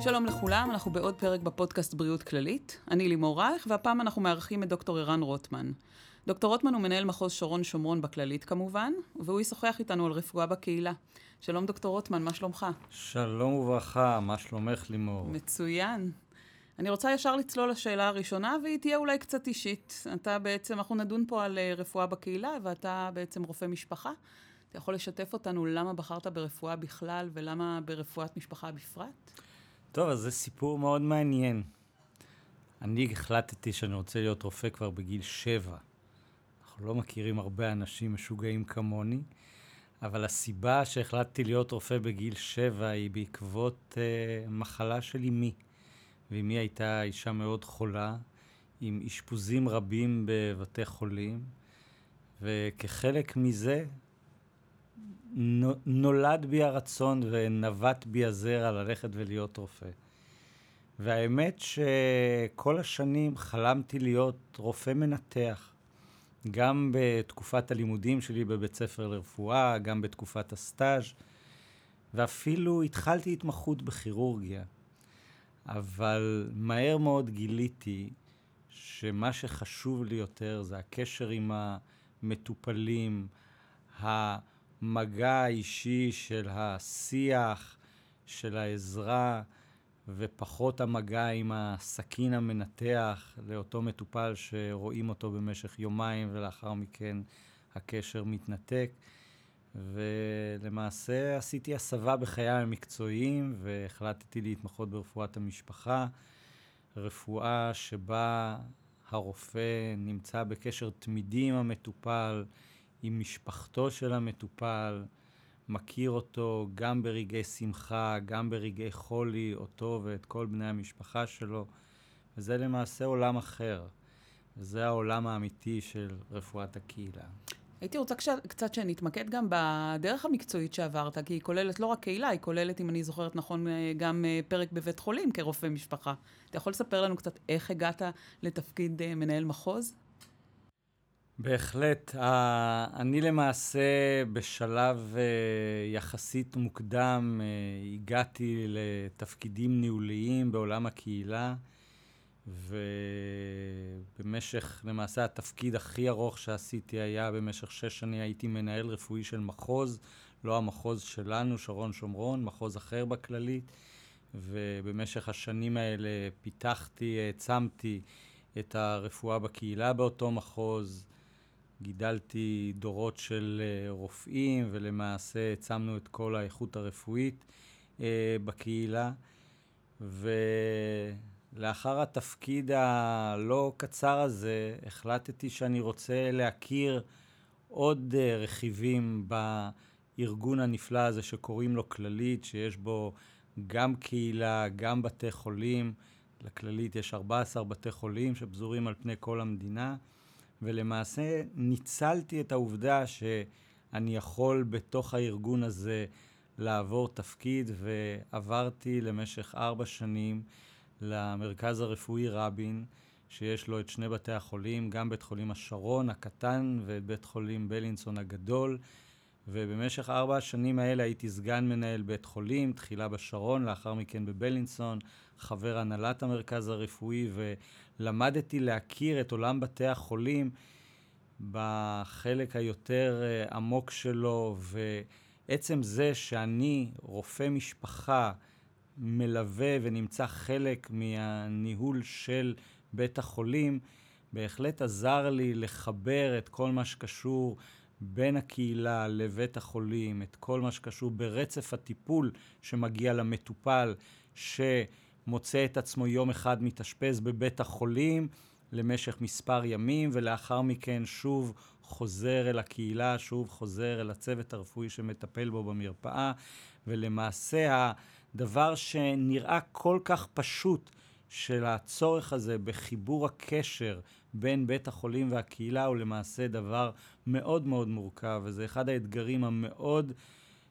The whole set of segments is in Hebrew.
שלום לכולם, אנחנו בעוד פרק בפודקאסט בריאות כללית. אני לימור רייך, והפעם אנחנו מארחים את דוקטור ערן רוטמן. דוקטור רוטמן הוא מנהל מחוז שרון שומרון בכללית כמובן, והוא ישוחח איתנו על רפואה בקהילה. שלום דוקטור רוטמן, מה שלומך? שלום וברכה, מה שלומך לימור? מצוין. אני רוצה ישר לצלול לשאלה הראשונה, והיא תהיה אולי קצת אישית. אתה בעצם, אנחנו נדון פה על אה, רפואה בקהילה, ואתה בעצם רופא משפחה. אתה יכול לשתף אותנו למה בחרת ברפואה בכלל ולמה ברפואת משפחה בפרט? טוב, אז זה סיפור מאוד מעניין. אני החלטתי שאני רוצה להיות רופא כבר בגיל שבע. אנחנו לא מכירים הרבה אנשים משוגעים כמוני, אבל הסיבה שהחלטתי להיות רופא בגיל שבע היא בעקבות uh, מחלה של אמי. ואמי הייתה אישה מאוד חולה, עם אשפוזים רבים בבתי חולים, וכחלק מזה נולד בי הרצון ונבט בי הזרע ללכת ולהיות רופא. והאמת שכל השנים חלמתי להיות רופא מנתח. גם בתקופת הלימודים שלי בבית ספר לרפואה, גם בתקופת הסטאז', ואפילו התחלתי התמחות בכירורגיה. אבל מהר מאוד גיליתי שמה שחשוב לי יותר זה הקשר עם המטופלים, המגע האישי של השיח, של העזרה, ופחות המגע עם הסכין המנתח לאותו מטופל שרואים אותו במשך יומיים ולאחר מכן הקשר מתנתק. ולמעשה עשיתי הסבה בחיי המקצועיים והחלטתי להתמחות ברפואת המשפחה, רפואה שבה הרופא נמצא בקשר תמידי עם המטופל, עם משפחתו של המטופל, מכיר אותו גם ברגעי שמחה, גם ברגעי חולי, אותו ואת כל בני המשפחה שלו, וזה למעשה עולם אחר. וזה העולם האמיתי של רפואת הקהילה. הייתי רוצה קצת שנתמקד גם בדרך המקצועית שעברת, כי היא כוללת לא רק קהילה, היא כוללת, אם אני זוכרת נכון, אה, גם אה, פרק בבית חולים כרופא משפחה. אתה יכול לספר לנו קצת איך הגעת לתפקיד אה, מנהל מחוז? בהחלט. אני למעשה בשלב יחסית מוקדם הגעתי לתפקידים ניהוליים בעולם הקהילה. ובמשך, למעשה התפקיד הכי ארוך שעשיתי היה במשך שש שנים הייתי מנהל רפואי של מחוז, לא המחוז שלנו, שרון שומרון, מחוז אחר בכללית, ובמשך השנים האלה פיתחתי, העצמתי את הרפואה בקהילה באותו מחוז, גידלתי דורות של אה, רופאים, ולמעשה העצמנו את כל האיכות הרפואית אה, בקהילה. ו... לאחר התפקיד הלא קצר הזה, החלטתי שאני רוצה להכיר עוד uh, רכיבים בארגון הנפלא הזה שקוראים לו כללית, שיש בו גם קהילה, גם בתי חולים. לכללית יש 14 בתי חולים שפזורים על פני כל המדינה, ולמעשה ניצלתי את העובדה שאני יכול בתוך הארגון הזה לעבור תפקיד, ועברתי למשך ארבע שנים למרכז הרפואי רבין, שיש לו את שני בתי החולים, גם בית חולים השרון הקטן ואת בית חולים בלינסון הגדול. ובמשך ארבע השנים האלה הייתי סגן מנהל בית חולים, תחילה בשרון, לאחר מכן בבלינסון, חבר הנהלת המרכז הרפואי, ולמדתי להכיר את עולם בתי החולים בחלק היותר uh, עמוק שלו, ועצם זה שאני רופא משפחה, מלווה ונמצא חלק מהניהול של בית החולים, בהחלט עזר לי לחבר את כל מה שקשור בין הקהילה לבית החולים, את כל מה שקשור ברצף הטיפול שמגיע למטופל, שמוצא את עצמו יום אחד מתאשפז בבית החולים למשך מספר ימים, ולאחר מכן שוב חוזר אל הקהילה, שוב חוזר אל הצוות הרפואי שמטפל בו במרפאה, ולמעשה הדבר שנראה כל כך פשוט של הצורך הזה בחיבור הקשר בין בית החולים והקהילה הוא למעשה דבר מאוד מאוד מורכב, וזה אחד האתגרים המאוד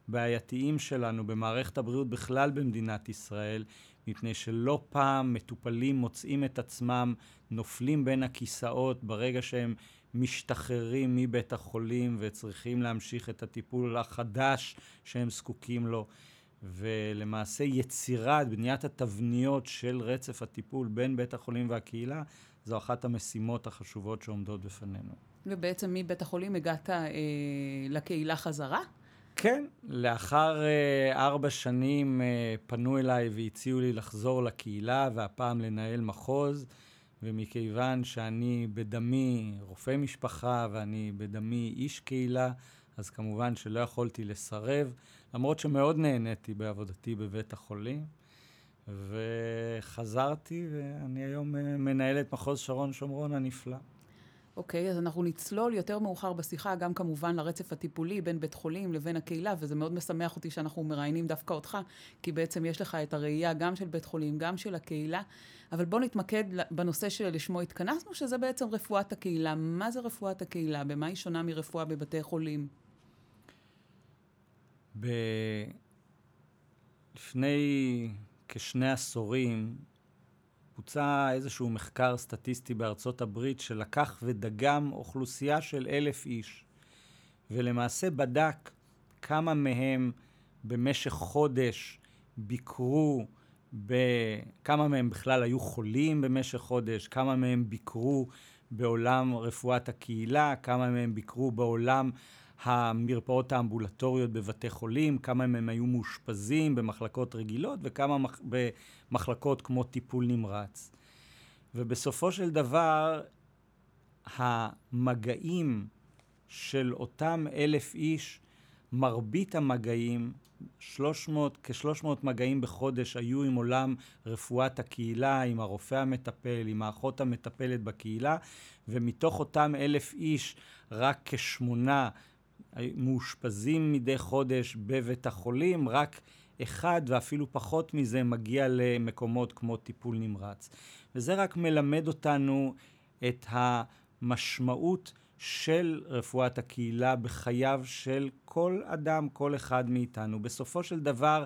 בעייתיים שלנו במערכת הבריאות בכלל במדינת ישראל, מפני שלא פעם מטופלים מוצאים את עצמם נופלים בין הכיסאות ברגע שהם משתחררים מבית החולים וצריכים להמשיך את הטיפול החדש שהם זקוקים לו. ולמעשה יצירת, בניית התבניות של רצף הטיפול בין בית החולים והקהילה, זו אחת המשימות החשובות שעומדות בפנינו. ובעצם מבית החולים הגעת אה, לקהילה חזרה? כן, לאחר אה, ארבע שנים אה, פנו אליי והציעו לי לחזור לקהילה, והפעם לנהל מחוז, ומכיוון שאני בדמי רופא משפחה ואני בדמי איש קהילה, אז כמובן שלא יכולתי לסרב, למרות שמאוד נהניתי בעבודתי בבית החולים. וחזרתי, ואני היום אה, מנהל את מחוז שרון שומרון הנפלא. אוקיי, אז אנחנו נצלול יותר מאוחר בשיחה, גם כמובן לרצף הטיפולי בין בית חולים לבין הקהילה, וזה מאוד משמח אותי שאנחנו מראיינים דווקא אותך, כי בעצם יש לך את הראייה גם של בית חולים, גם של הקהילה. אבל בוא נתמקד בנושא שלשמו התכנסנו, שזה בעצם רפואת הקהילה. מה זה רפואת הקהילה? במה היא שונה מרפואה בבתי חולים? ב... לפני כשני עשורים בוצע איזשהו מחקר סטטיסטי בארצות הברית שלקח ודגם אוכלוסייה של אלף איש, ולמעשה בדק כמה מהם במשך חודש ביקרו, ב... כמה מהם בכלל היו חולים במשך חודש, כמה מהם ביקרו בעולם רפואת הקהילה, כמה מהם ביקרו בעולם המרפאות האמבולטוריות בבתי חולים, כמה מהם היו מאושפזים במחלקות רגילות וכמה מח... במחלקות כמו טיפול נמרץ. ובסופו של דבר, המגעים של אותם אלף איש, מרבית המגעים, 300, כ-300 מגעים בחודש היו עם עולם רפואת הקהילה, עם הרופא המטפל, עם האחות המטפלת בקהילה, ומתוך אותם אלף איש, רק כשמונה מאושפזים מדי חודש בבית החולים, רק אחד ואפילו פחות מזה מגיע למקומות כמו טיפול נמרץ. וזה רק מלמד אותנו את המשמעות של רפואת הקהילה בחייו של כל אדם, כל אחד מאיתנו. בסופו של דבר,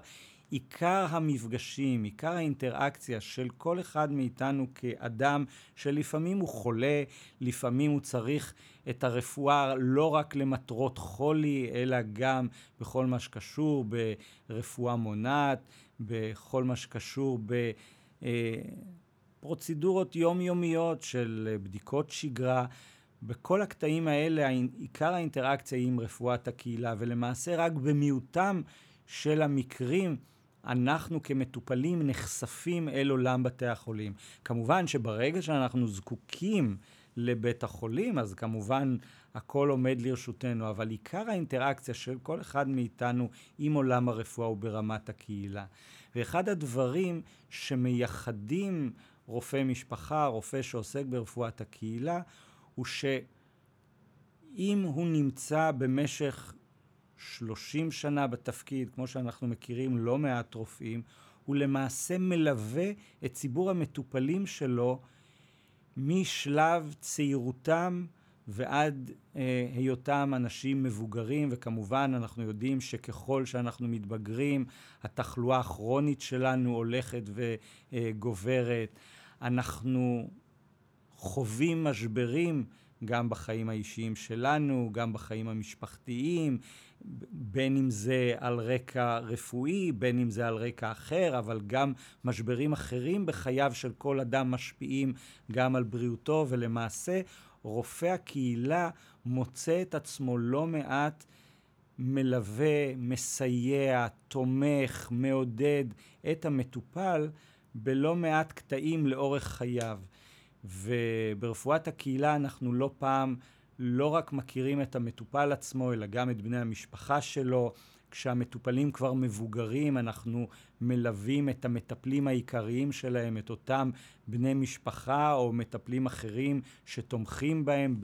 עיקר המפגשים, עיקר האינטראקציה של כל אחד מאיתנו כאדם, שלפעמים הוא חולה, לפעמים הוא צריך את הרפואה לא רק למטרות חולי, אלא גם בכל מה שקשור ברפואה מונעת, בכל מה שקשור בפרוצדורות יומיומיות של בדיקות שגרה. בכל הקטעים האלה עיקר האינטראקציה היא עם רפואת הקהילה, ולמעשה רק במיעוטם של המקרים אנחנו כמטופלים נחשפים אל עולם בתי החולים. כמובן שברגע שאנחנו זקוקים לבית החולים, אז כמובן הכל עומד לרשותנו, אבל עיקר האינטראקציה של כל אחד מאיתנו עם עולם הרפואה הוא ברמת הקהילה. ואחד הדברים שמייחדים רופא משפחה, רופא שעוסק ברפואת הקהילה, הוא שאם הוא נמצא במשך 30 שנה בתפקיד, כמו שאנחנו מכירים לא מעט רופאים, הוא למעשה מלווה את ציבור המטופלים שלו משלב צעירותם ועד אה, היותם אנשים מבוגרים, וכמובן אנחנו יודעים שככל שאנחנו מתבגרים, התחלואה הכרונית שלנו הולכת וגוברת. אנחנו חווים משברים גם בחיים האישיים שלנו, גם בחיים המשפחתיים, בין אם זה על רקע רפואי, בין אם זה על רקע אחר, אבל גם משברים אחרים בחייו של כל אדם משפיעים גם על בריאותו, ולמעשה רופא הקהילה מוצא את עצמו לא מעט מלווה, מסייע, תומך, מעודד את המטופל בלא מעט קטעים לאורך חייו. וברפואת הקהילה אנחנו לא פעם לא רק מכירים את המטופל עצמו, אלא גם את בני המשפחה שלו. כשהמטופלים כבר מבוגרים, אנחנו מלווים את המטפלים העיקריים שלהם, את אותם בני משפחה או מטפלים אחרים שתומכים בהם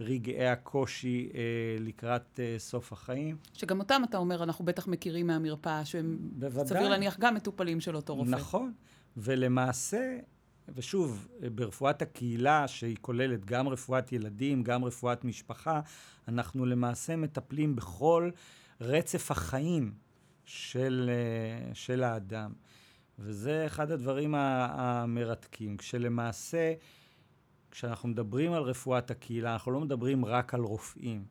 ברגעי הקושי אה, לקראת אה, סוף החיים. שגם אותם, אתה אומר, אנחנו בטח מכירים מהמרפאה, שהם בוודאי. סביר להניח גם מטופלים של אותו רופא. נכון, ולמעשה ושוב, ברפואת הקהילה, שהיא כוללת גם רפואת ילדים, גם רפואת משפחה, אנחנו למעשה מטפלים בכל רצף החיים של, של האדם. וזה אחד הדברים המרתקים, כשלמעשה, כשאנחנו מדברים על רפואת הקהילה, אנחנו לא מדברים רק על רופאים.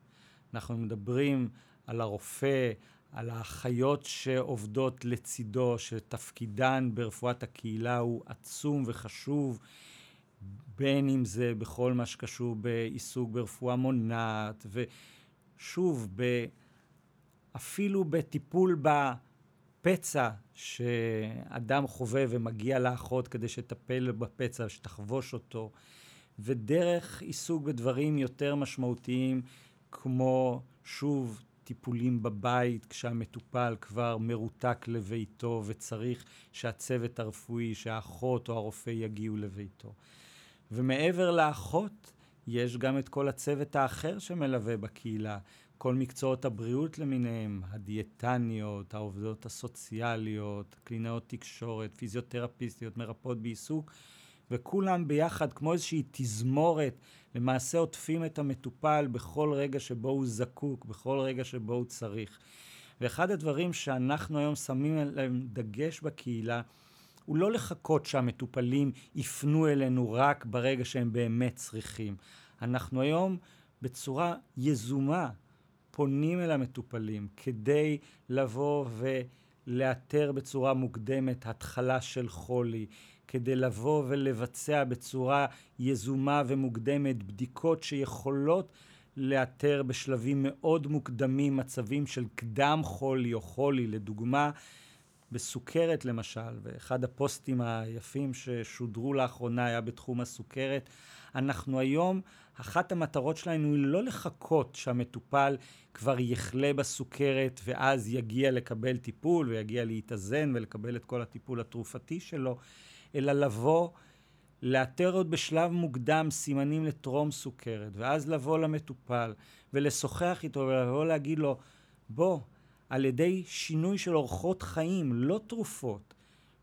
אנחנו מדברים על הרופא, על האחיות שעובדות לצידו, שתפקידן ברפואת הקהילה הוא עצום וחשוב, בין אם זה בכל מה שקשור בעיסוק ברפואה מונעת, ושוב, ב... אפילו בטיפול בפצע שאדם חווה ומגיע לאחות כדי שתטפל בפצע, שתחבוש אותו, ודרך עיסוק בדברים יותר משמעותיים, כמו, שוב, טיפולים בבית כשהמטופל כבר מרותק לביתו וצריך שהצוות הרפואי, שהאחות או הרופא יגיעו לביתו. ומעבר לאחות, יש גם את כל הצוות האחר שמלווה בקהילה, כל מקצועות הבריאות למיניהם, הדיאטניות, העובדות הסוציאליות, קלינאות תקשורת, פיזיותרפיסטיות, מרפאות בעיסוק, וכולם ביחד, כמו איזושהי תזמורת, למעשה עוטפים את המטופל בכל רגע שבו הוא זקוק, בכל רגע שבו הוא צריך. ואחד הדברים שאנחנו היום שמים עליהם דגש בקהילה, הוא לא לחכות שהמטופלים יפנו אלינו רק ברגע שהם באמת צריכים. אנחנו היום בצורה יזומה פונים אל המטופלים כדי לבוא ולאתר בצורה מוקדמת התחלה של חולי, כדי לבוא ולבצע בצורה יזומה ומוקדמת בדיקות שיכולות לאתר בשלבים מאוד מוקדמים מצבים של קדם חולי או חולי, לדוגמה בסוכרת למשל, ואחד הפוסטים היפים ששודרו לאחרונה היה בתחום הסוכרת. אנחנו היום, אחת המטרות שלנו היא לא לחכות שהמטופל כבר יחלה בסוכרת ואז יגיע לקבל טיפול ויגיע להתאזן ולקבל את כל הטיפול התרופתי שלו, אלא לבוא, לאתר עוד בשלב מוקדם סימנים לטרום סוכרת, ואז לבוא למטופל ולשוחח איתו ולבוא להגיד לו, בוא, על ידי שינוי של אורחות חיים, לא תרופות,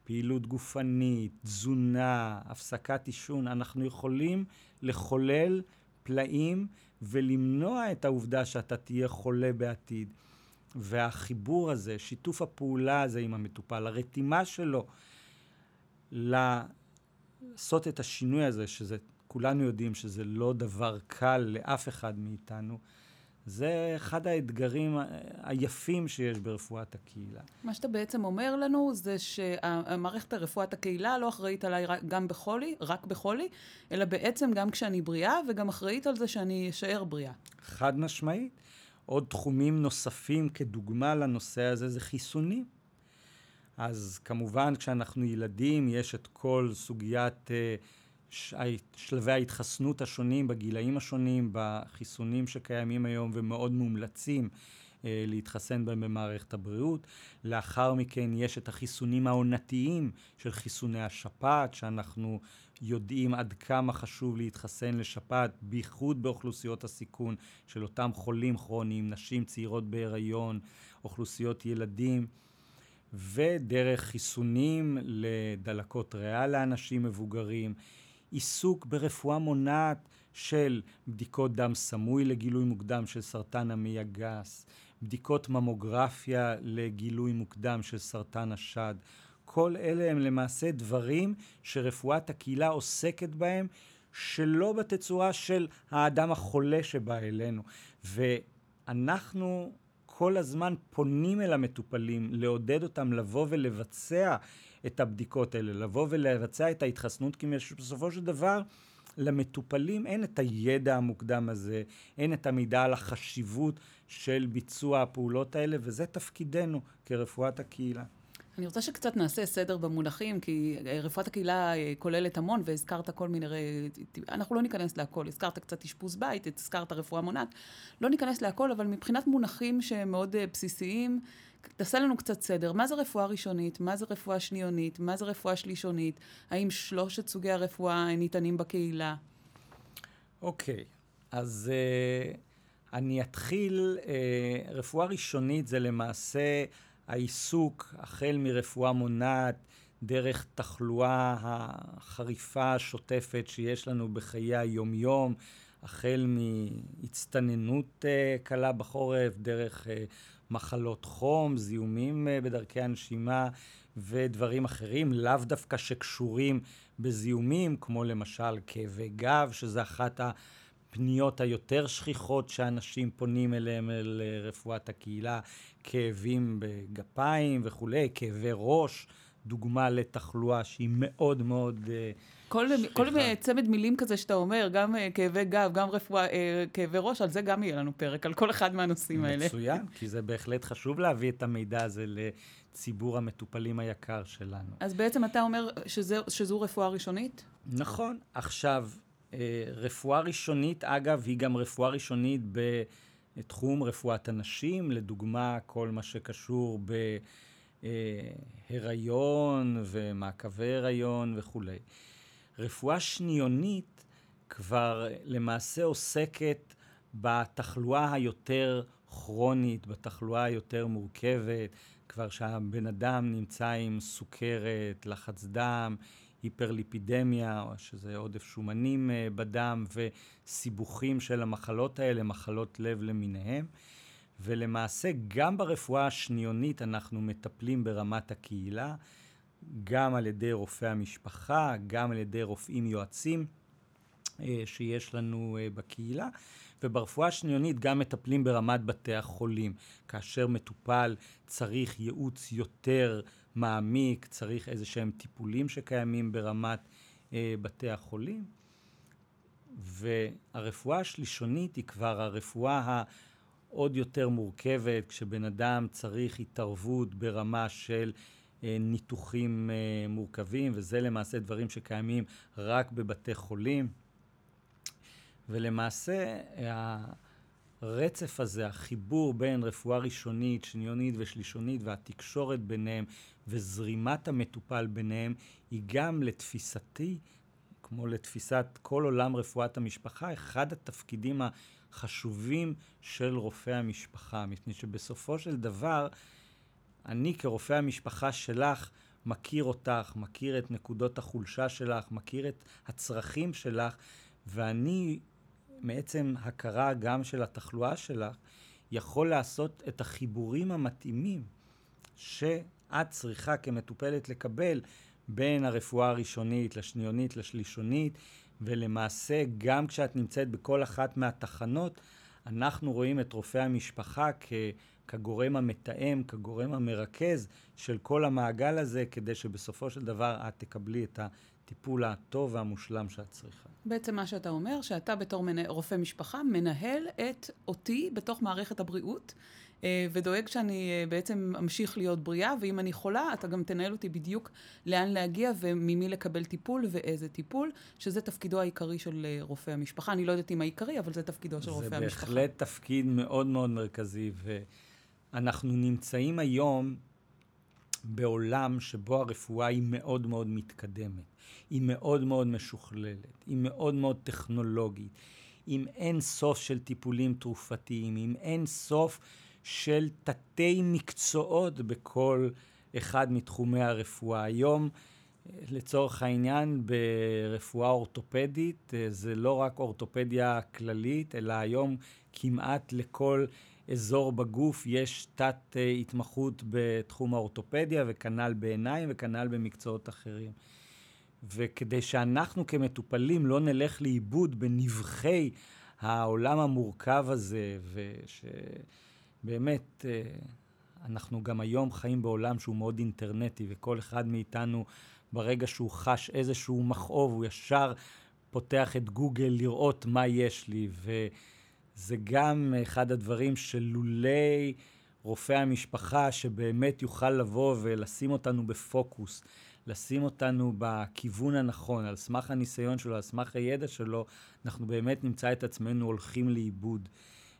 פעילות גופנית, תזונה, הפסקת עישון, אנחנו יכולים לחולל פלאים ולמנוע את העובדה שאתה תהיה חולה בעתיד. והחיבור הזה, שיתוף הפעולה הזה עם המטופל, הרתימה שלו לעשות את השינוי הזה, שזה, כולנו יודעים שזה לא דבר קל לאף אחד מאיתנו, זה אחד האתגרים היפים שיש ברפואת הקהילה. מה שאתה בעצם אומר לנו זה שהמערכת הרפואת הקהילה לא אחראית עליי גם בחולי, רק בחולי, אלא בעצם גם כשאני בריאה, וגם אחראית על זה שאני אשאר בריאה. חד משמעית. עוד תחומים נוספים כדוגמה לנושא הזה זה חיסונים. אז כמובן כשאנחנו ילדים יש את כל סוגיית uh, שלבי ההתחסנות השונים בגילאים השונים, בחיסונים שקיימים היום ומאוד מומלצים uh, להתחסן בהם במערכת הבריאות. לאחר מכן יש את החיסונים העונתיים של חיסוני השפעת, שאנחנו יודעים עד כמה חשוב להתחסן לשפעת, בייחוד באוכלוסיות הסיכון של אותם חולים כרוניים, נשים צעירות בהיריון, אוכלוסיות ילדים. ודרך חיסונים לדלקות ריאה לאנשים מבוגרים, עיסוק ברפואה מונעת של בדיקות דם סמוי לגילוי מוקדם של סרטן המעי הגס, בדיקות ממוגרפיה לגילוי מוקדם של סרטן השד. כל אלה הם למעשה דברים שרפואת הקהילה עוסקת בהם שלא בתצורה של האדם החולה שבא אלינו. ואנחנו כל הזמן פונים אל המטופלים, לעודד אותם לבוא ולבצע את הבדיקות האלה, לבוא ולבצע את ההתחסנות, כי בסופו של דבר למטופלים אין את הידע המוקדם הזה, אין את המידע על החשיבות של ביצוע הפעולות האלה, וזה תפקידנו כרפואת הקהילה. אני רוצה שקצת נעשה סדר במונחים, כי אה, רפואת הקהילה אה, כוללת המון, והזכרת כל מיני... אנחנו לא ניכנס להכל. הזכרת קצת אשפוז בית, הזכרת רפואה מונעת. לא ניכנס להכל, אבל מבחינת מונחים שהם מאוד אה, בסיסיים, תעשה לנו קצת סדר. מה זה רפואה ראשונית? מה זה רפואה שניונית? מה זה רפואה שלישונית? האם שלושת סוגי הרפואה ניתנים בקהילה? אוקיי, okay. אז uh, אני אתחיל. Uh, רפואה ראשונית זה למעשה... העיסוק, החל מרפואה מונעת, דרך תחלואה החריפה השוטפת שיש לנו בחיי היומיום, החל מהצטננות uh, קלה בחורף, דרך uh, מחלות חום, זיהומים uh, בדרכי הנשימה ודברים אחרים, לאו דווקא שקשורים בזיהומים, כמו למשל כאבי גב, שזה אחת הפניות היותר שכיחות שאנשים פונים אליהם, אל רפואת הקהילה, כאבים בגפיים וכולי, כאבי ראש, דוגמה לתחלואה שהיא מאוד מאוד... כל, כל צמד מילים כזה שאתה אומר, גם uh, כאבי גב, גם רפואה, uh, כאבי ראש, על זה גם יהיה לנו פרק, על כל אחד מהנושאים מצוין, האלה. מצוין, כי זה בהחלט חשוב להביא את המידע הזה לציבור המטופלים היקר שלנו. אז בעצם אתה אומר שזה, שזו רפואה ראשונית? נכון. עכשיו, רפואה ראשונית, אגב, היא גם רפואה ראשונית בתחום רפואת הנשים, לדוגמה, כל מה שקשור בהיריון ומעקבי הריון וכולי. רפואה שניונית כבר למעשה עוסקת בתחלואה היותר כרונית, בתחלואה היותר מורכבת, כבר שהבן אדם נמצא עם סוכרת, לחץ דם, היפרליפידמיה, שזה עודף שומנים אה, בדם, וסיבוכים של המחלות האלה, מחלות לב למיניהם. ולמעשה גם ברפואה השניונית אנחנו מטפלים ברמת הקהילה. גם על ידי רופאי המשפחה, גם על ידי רופאים יועצים אה, שיש לנו אה, בקהילה. וברפואה השניונית גם מטפלים ברמת בתי החולים. כאשר מטופל צריך ייעוץ יותר מעמיק, צריך איזה שהם טיפולים שקיימים ברמת אה, בתי החולים. והרפואה השלישונית היא כבר הרפואה העוד יותר מורכבת, כשבן אדם צריך התערבות ברמה של אה, ניתוחים אה, מורכבים, וזה למעשה דברים שקיימים רק בבתי חולים. ולמעשה הרצף הזה, החיבור בין רפואה ראשונית, שניונית ושלישונית והתקשורת ביניהם וזרימת המטופל ביניהם, היא גם לתפיסתי, כמו לתפיסת כל עולם רפואת המשפחה, אחד התפקידים החשובים של רופא המשפחה, מפני שבסופו של דבר אני כרופא המשפחה שלך מכיר אותך, מכיר את נקודות החולשה שלך, מכיר את הצרכים שלך, ואני, מעצם הכרה גם של התחלואה שלך, יכול לעשות את החיבורים המתאימים שאת צריכה כמטופלת לקבל בין הרפואה הראשונית לשניונית לשלישונית, ולמעשה גם כשאת נמצאת בכל אחת מהתחנות, אנחנו רואים את רופאי המשפחה כ... כגורם המתאם, כגורם המרכז של כל המעגל הזה, כדי שבסופו של דבר את תקבלי את הטיפול הטוב והמושלם שאת צריכה. בעצם מה שאתה אומר, שאתה בתור מנה, רופא משפחה מנהל את אותי בתוך מערכת הבריאות, אה, ודואג שאני אה, בעצם אמשיך להיות בריאה, ואם אני חולה, אתה גם תנהל אותי בדיוק לאן להגיע וממי לקבל טיפול ואיזה טיפול, שזה תפקידו העיקרי של אה, רופא המשפחה. אני לא יודעת אם העיקרי, אבל זה תפקידו של רופא המשפחה. זה בהחלט תפקיד מאוד מאוד מרכזי, ו... אנחנו נמצאים היום בעולם שבו הרפואה היא מאוד מאוד מתקדמת, היא מאוד מאוד משוכללת, היא מאוד מאוד טכנולוגית, עם אין סוף של טיפולים תרופתיים, עם אין סוף של תתי מקצועות בכל אחד מתחומי הרפואה. היום, לצורך העניין, ברפואה אורתופדית, זה לא רק אורתופדיה כללית, אלא היום כמעט לכל אזור בגוף יש תת uh, התמחות בתחום האורתופדיה, וכנ"ל בעיניים, וכנ"ל במקצועות אחרים. וכדי שאנחנו כמטופלים לא נלך לאיבוד בנבחי העולם המורכב הזה, ושבאמת uh, אנחנו גם היום חיים בעולם שהוא מאוד אינטרנטי, וכל אחד מאיתנו, ברגע שהוא חש איזשהו מכאוב, הוא ישר פותח את גוגל לראות מה יש לי. ו... זה גם אחד הדברים שלולי רופא המשפחה, שבאמת יוכל לבוא ולשים אותנו בפוקוס, לשים אותנו בכיוון הנכון, על סמך הניסיון שלו, על סמך הידע שלו, אנחנו באמת נמצא את עצמנו הולכים לאיבוד.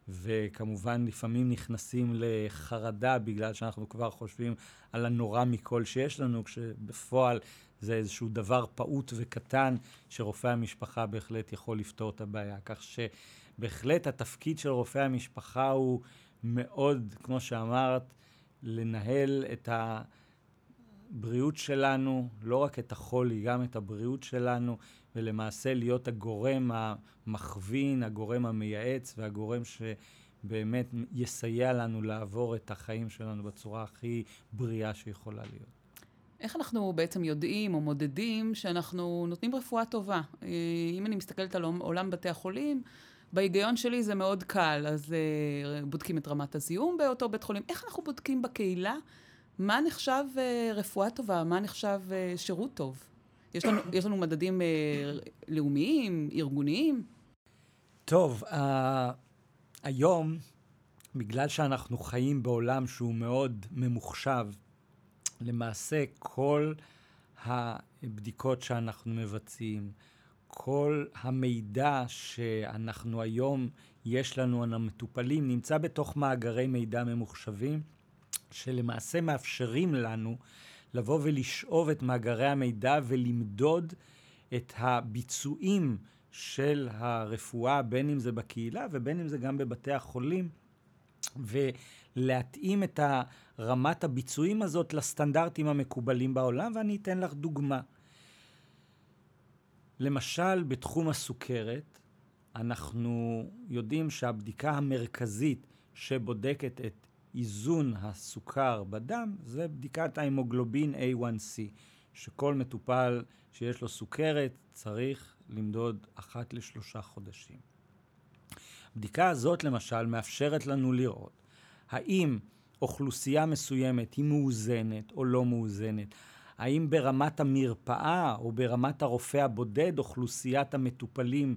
וכמובן לפעמים נכנסים לחרדה בגלל שאנחנו כבר חושבים על הנורא מכל שיש לנו, כשבפועל זה איזשהו דבר פעוט וקטן שרופא המשפחה בהחלט יכול לפתור את הבעיה. כך ש... בהחלט התפקיד של רופא המשפחה הוא מאוד, כמו שאמרת, לנהל את הבריאות שלנו, לא רק את החולי, גם את הבריאות שלנו, ולמעשה להיות הגורם המכווין, הגורם המייעץ והגורם שבאמת יסייע לנו לעבור את החיים שלנו בצורה הכי בריאה שיכולה להיות. איך אנחנו בעצם יודעים או מודדים שאנחנו נותנים רפואה טובה? אה, אם אני מסתכלת על עולם בתי החולים, בהיגיון שלי זה מאוד קל, אז uh, בודקים את רמת הזיהום באותו בית חולים. איך אנחנו בודקים בקהילה מה נחשב uh, רפואה טובה, מה נחשב uh, שירות טוב? יש לנו, יש לנו מדדים uh, לאומיים, ארגוניים? טוב, uh, היום, בגלל שאנחנו חיים בעולם שהוא מאוד ממוחשב, למעשה כל הבדיקות שאנחנו מבצעים, כל המידע שאנחנו היום, יש לנו על המטופלים, נמצא בתוך מאגרי מידע ממוחשבים, שלמעשה מאפשרים לנו לבוא ולשאוב את מאגרי המידע ולמדוד את הביצועים של הרפואה, בין אם זה בקהילה ובין אם זה גם בבתי החולים, ולהתאים את רמת הביצועים הזאת לסטנדרטים המקובלים בעולם, ואני אתן לך דוגמה. למשל, בתחום הסוכרת, אנחנו יודעים שהבדיקה המרכזית שבודקת את איזון הסוכר בדם זה בדיקת ההמוגלובין A1C, שכל מטופל שיש לו סוכרת צריך למדוד אחת לשלושה חודשים. הבדיקה הזאת למשל מאפשרת לנו לראות האם אוכלוסייה מסוימת היא מאוזנת או לא מאוזנת, האם ברמת המרפאה או ברמת הרופא הבודד אוכלוסיית המטופלים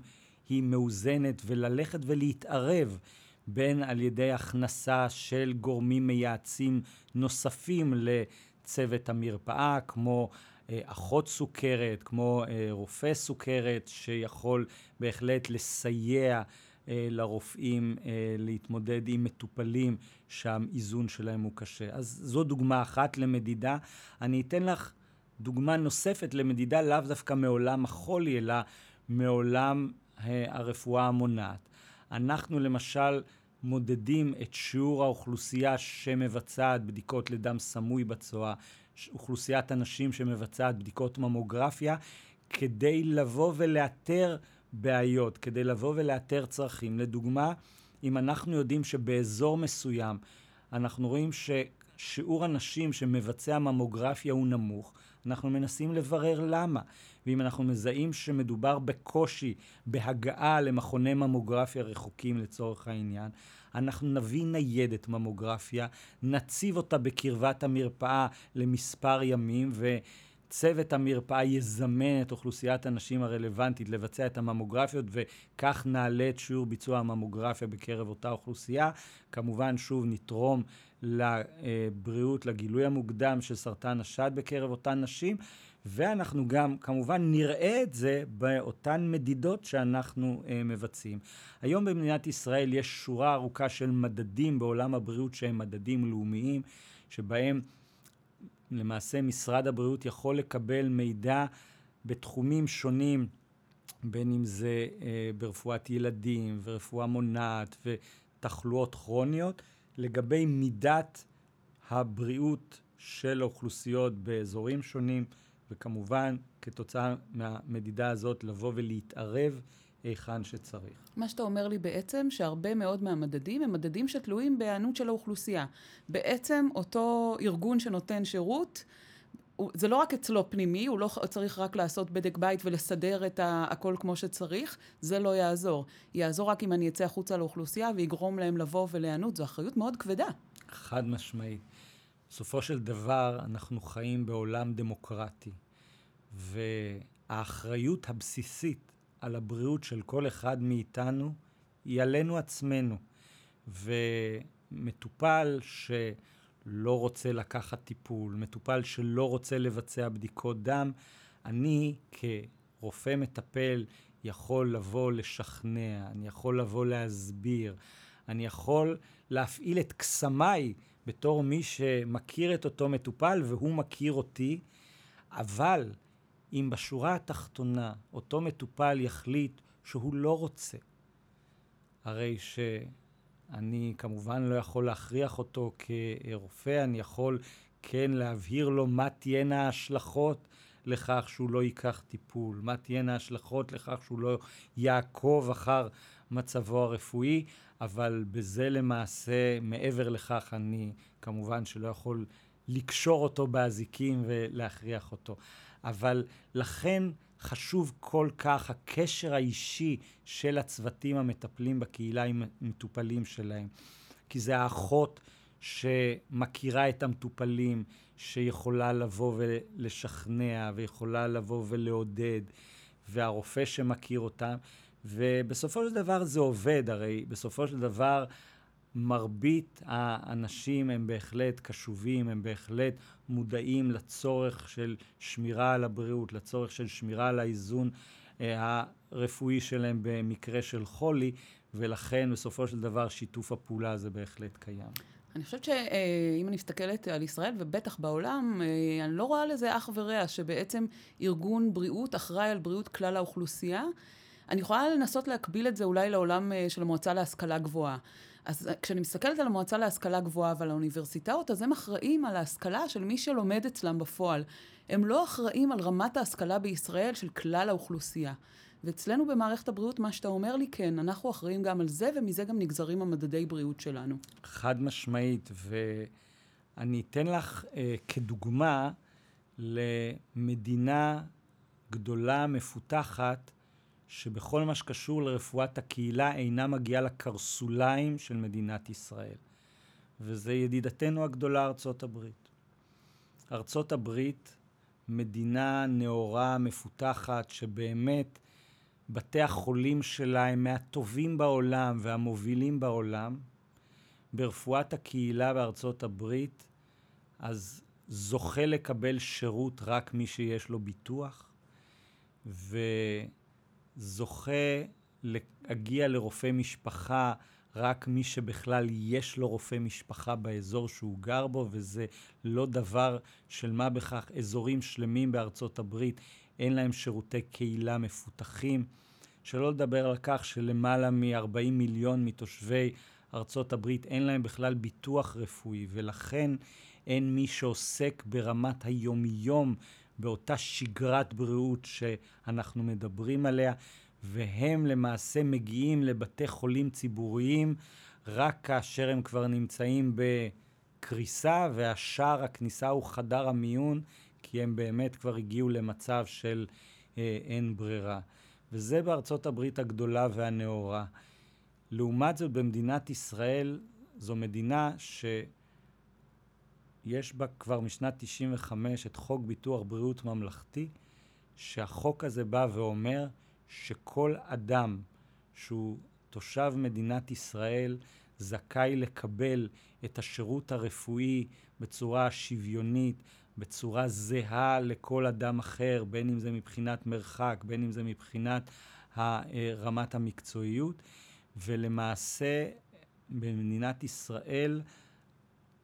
היא מאוזנת וללכת ולהתערב בין על ידי הכנסה של גורמים מייעצים נוספים לצוות המרפאה, כמו אה, אחות סוכרת, כמו אה, רופא סוכרת, שיכול בהחלט לסייע אה, לרופאים להתמודד עם מטופלים שהאיזון שלהם הוא קשה. אז זו דוגמה אחת למדידה. אני אתן לך דוגמה נוספת למדידה לאו דווקא מעולם החולי, אלא מעולם אה, הרפואה המונעת. אנחנו למשל מודדים את שיעור האוכלוסייה שמבצעת בדיקות לדם סמוי בצואה, אוכלוסיית אנשים שמבצעת בדיקות ממוגרפיה, כדי לבוא ולאתר בעיות, כדי לבוא ולאתר צרכים. לדוגמה, אם אנחנו יודעים שבאזור מסוים אנחנו רואים ששיעור הנשים שמבצע ממוגרפיה הוא נמוך, אנחנו מנסים לברר למה. ואם אנחנו מזהים שמדובר בקושי בהגעה למכוני ממוגרפיה רחוקים לצורך העניין, אנחנו נביא ניידת ממוגרפיה, נציב אותה בקרבת המרפאה למספר ימים, ו... צוות המרפאה יזמן את אוכלוסיית הנשים הרלוונטית לבצע את הממוגרפיות וכך נעלה את שיעור ביצוע הממוגרפיה בקרב אותה אוכלוסייה. כמובן, שוב, נתרום לבריאות, לגילוי המוקדם של סרטן השד בקרב אותן נשים, ואנחנו גם כמובן נראה את זה באותן מדידות שאנחנו uh, מבצעים. היום במדינת ישראל יש שורה ארוכה של מדדים בעולם הבריאות שהם מדדים לאומיים, שבהם למעשה משרד הבריאות יכול לקבל מידע בתחומים שונים, בין אם זה אה, ברפואת ילדים ורפואה מונעת ותחלואות כרוניות, לגבי מידת הבריאות של האוכלוסיות באזורים שונים, וכמובן כתוצאה מהמדידה הזאת לבוא ולהתערב היכן שצריך. מה שאתה אומר לי בעצם, שהרבה מאוד מהמדדים הם מדדים שתלויים בהיענות של האוכלוסייה. בעצם אותו ארגון שנותן שירות, זה לא רק אצלו פנימי, הוא לא צריך רק לעשות בדק בית ולסדר את הכל כמו שצריך, זה לא יעזור. יעזור רק אם אני אצא החוצה לאוכלוסייה ויגרום להם לבוא ולהיענות, זו אחריות מאוד כבדה. חד משמעית. בסופו של דבר, אנחנו חיים בעולם דמוקרטי, והאחריות הבסיסית על הבריאות של כל אחד מאיתנו היא עלינו עצמנו. ומטופל שלא רוצה לקחת טיפול, מטופל שלא רוצה לבצע בדיקות דם, אני כרופא מטפל יכול לבוא לשכנע, אני יכול לבוא להסביר, אני יכול להפעיל את קסמיי בתור מי שמכיר את אותו מטופל והוא מכיר אותי, אבל אם בשורה התחתונה אותו מטופל יחליט שהוא לא רוצה, הרי שאני כמובן לא יכול להכריח אותו כרופא, אני יכול כן להבהיר לו מה תהיינה ההשלכות לכך שהוא לא ייקח טיפול, מה תהיינה ההשלכות לכך שהוא לא יעקוב אחר מצבו הרפואי, אבל בזה למעשה, מעבר לכך, אני כמובן שלא יכול לקשור אותו באזיקים ולהכריח אותו. אבל לכן חשוב כל כך הקשר האישי של הצוותים המטפלים בקהילה עם המטופלים שלהם. כי זה האחות שמכירה את המטופלים, שיכולה לבוא ולשכנע, ויכולה לבוא ולעודד, והרופא שמכיר אותם, ובסופו של דבר זה עובד, הרי בסופו של דבר מרבית האנשים הם בהחלט קשובים, הם בהחלט מודעים לצורך של שמירה על הבריאות, לצורך של שמירה על האיזון אה, הרפואי שלהם במקרה של חולי, ולכן בסופו של דבר שיתוף הפעולה הזה בהחלט קיים. אני חושבת שאם אני מסתכלת על ישראל, ובטח בעולם, אה, אני לא רואה לזה אח ורע, שבעצם ארגון בריאות אחראי על בריאות כלל האוכלוסייה. אני יכולה לנסות להקביל את זה אולי לעולם אה, של המועצה להשכלה גבוהה. אז אה, כשאני מסתכלת על המועצה להשכלה גבוהה ועל האוניברסיטאות, אז הם אחראים על ההשכלה של מי שלומד אצלם בפועל. הם לא אחראים על רמת ההשכלה בישראל של כלל האוכלוסייה. ואצלנו במערכת הבריאות, מה שאתה אומר לי, כן, אנחנו אחראים גם על זה, ומזה גם נגזרים המדדי בריאות שלנו. חד משמעית, ואני אתן לך אה, כדוגמה למדינה גדולה, מפותחת, שבכל מה שקשור לרפואת הקהילה אינה מגיעה לקרסוליים של מדינת ישראל. וזה ידידתנו הגדולה ארצות הברית. ארצות הברית, מדינה נאורה, מפותחת, שבאמת בתי החולים שלה הם מהטובים בעולם והמובילים בעולם. ברפואת הקהילה בארצות הברית, אז זוכה לקבל שירות רק מי שיש לו ביטוח, וזוכה להגיע לרופא משפחה רק מי שבכלל יש לו רופא משפחה באזור שהוא גר בו, וזה לא דבר של מה בכך. אזורים שלמים בארצות הברית אין להם שירותי קהילה מפותחים. שלא לדבר על כך שלמעלה מ-40 מיליון מתושבי ארצות הברית אין להם בכלל ביטוח רפואי, ולכן אין מי שעוסק ברמת היומיום באותה שגרת בריאות שאנחנו מדברים עליה, והם למעשה מגיעים לבתי חולים ציבוריים רק כאשר הם כבר נמצאים בקריסה, והשער הכניסה הוא חדר המיון, כי הם באמת כבר הגיעו למצב של אה, אין ברירה. וזה בארצות הברית הגדולה והנאורה. לעומת זאת, במדינת ישראל, זו מדינה שיש בה כבר משנת 95 את חוק ביטוח בריאות ממלכתי, שהחוק הזה בא ואומר שכל אדם שהוא תושב מדינת ישראל זכאי לקבל את השירות הרפואי בצורה שוויונית, בצורה זהה לכל אדם אחר, בין אם זה מבחינת מרחק, בין אם זה מבחינת רמת המקצועיות, ולמעשה במדינת ישראל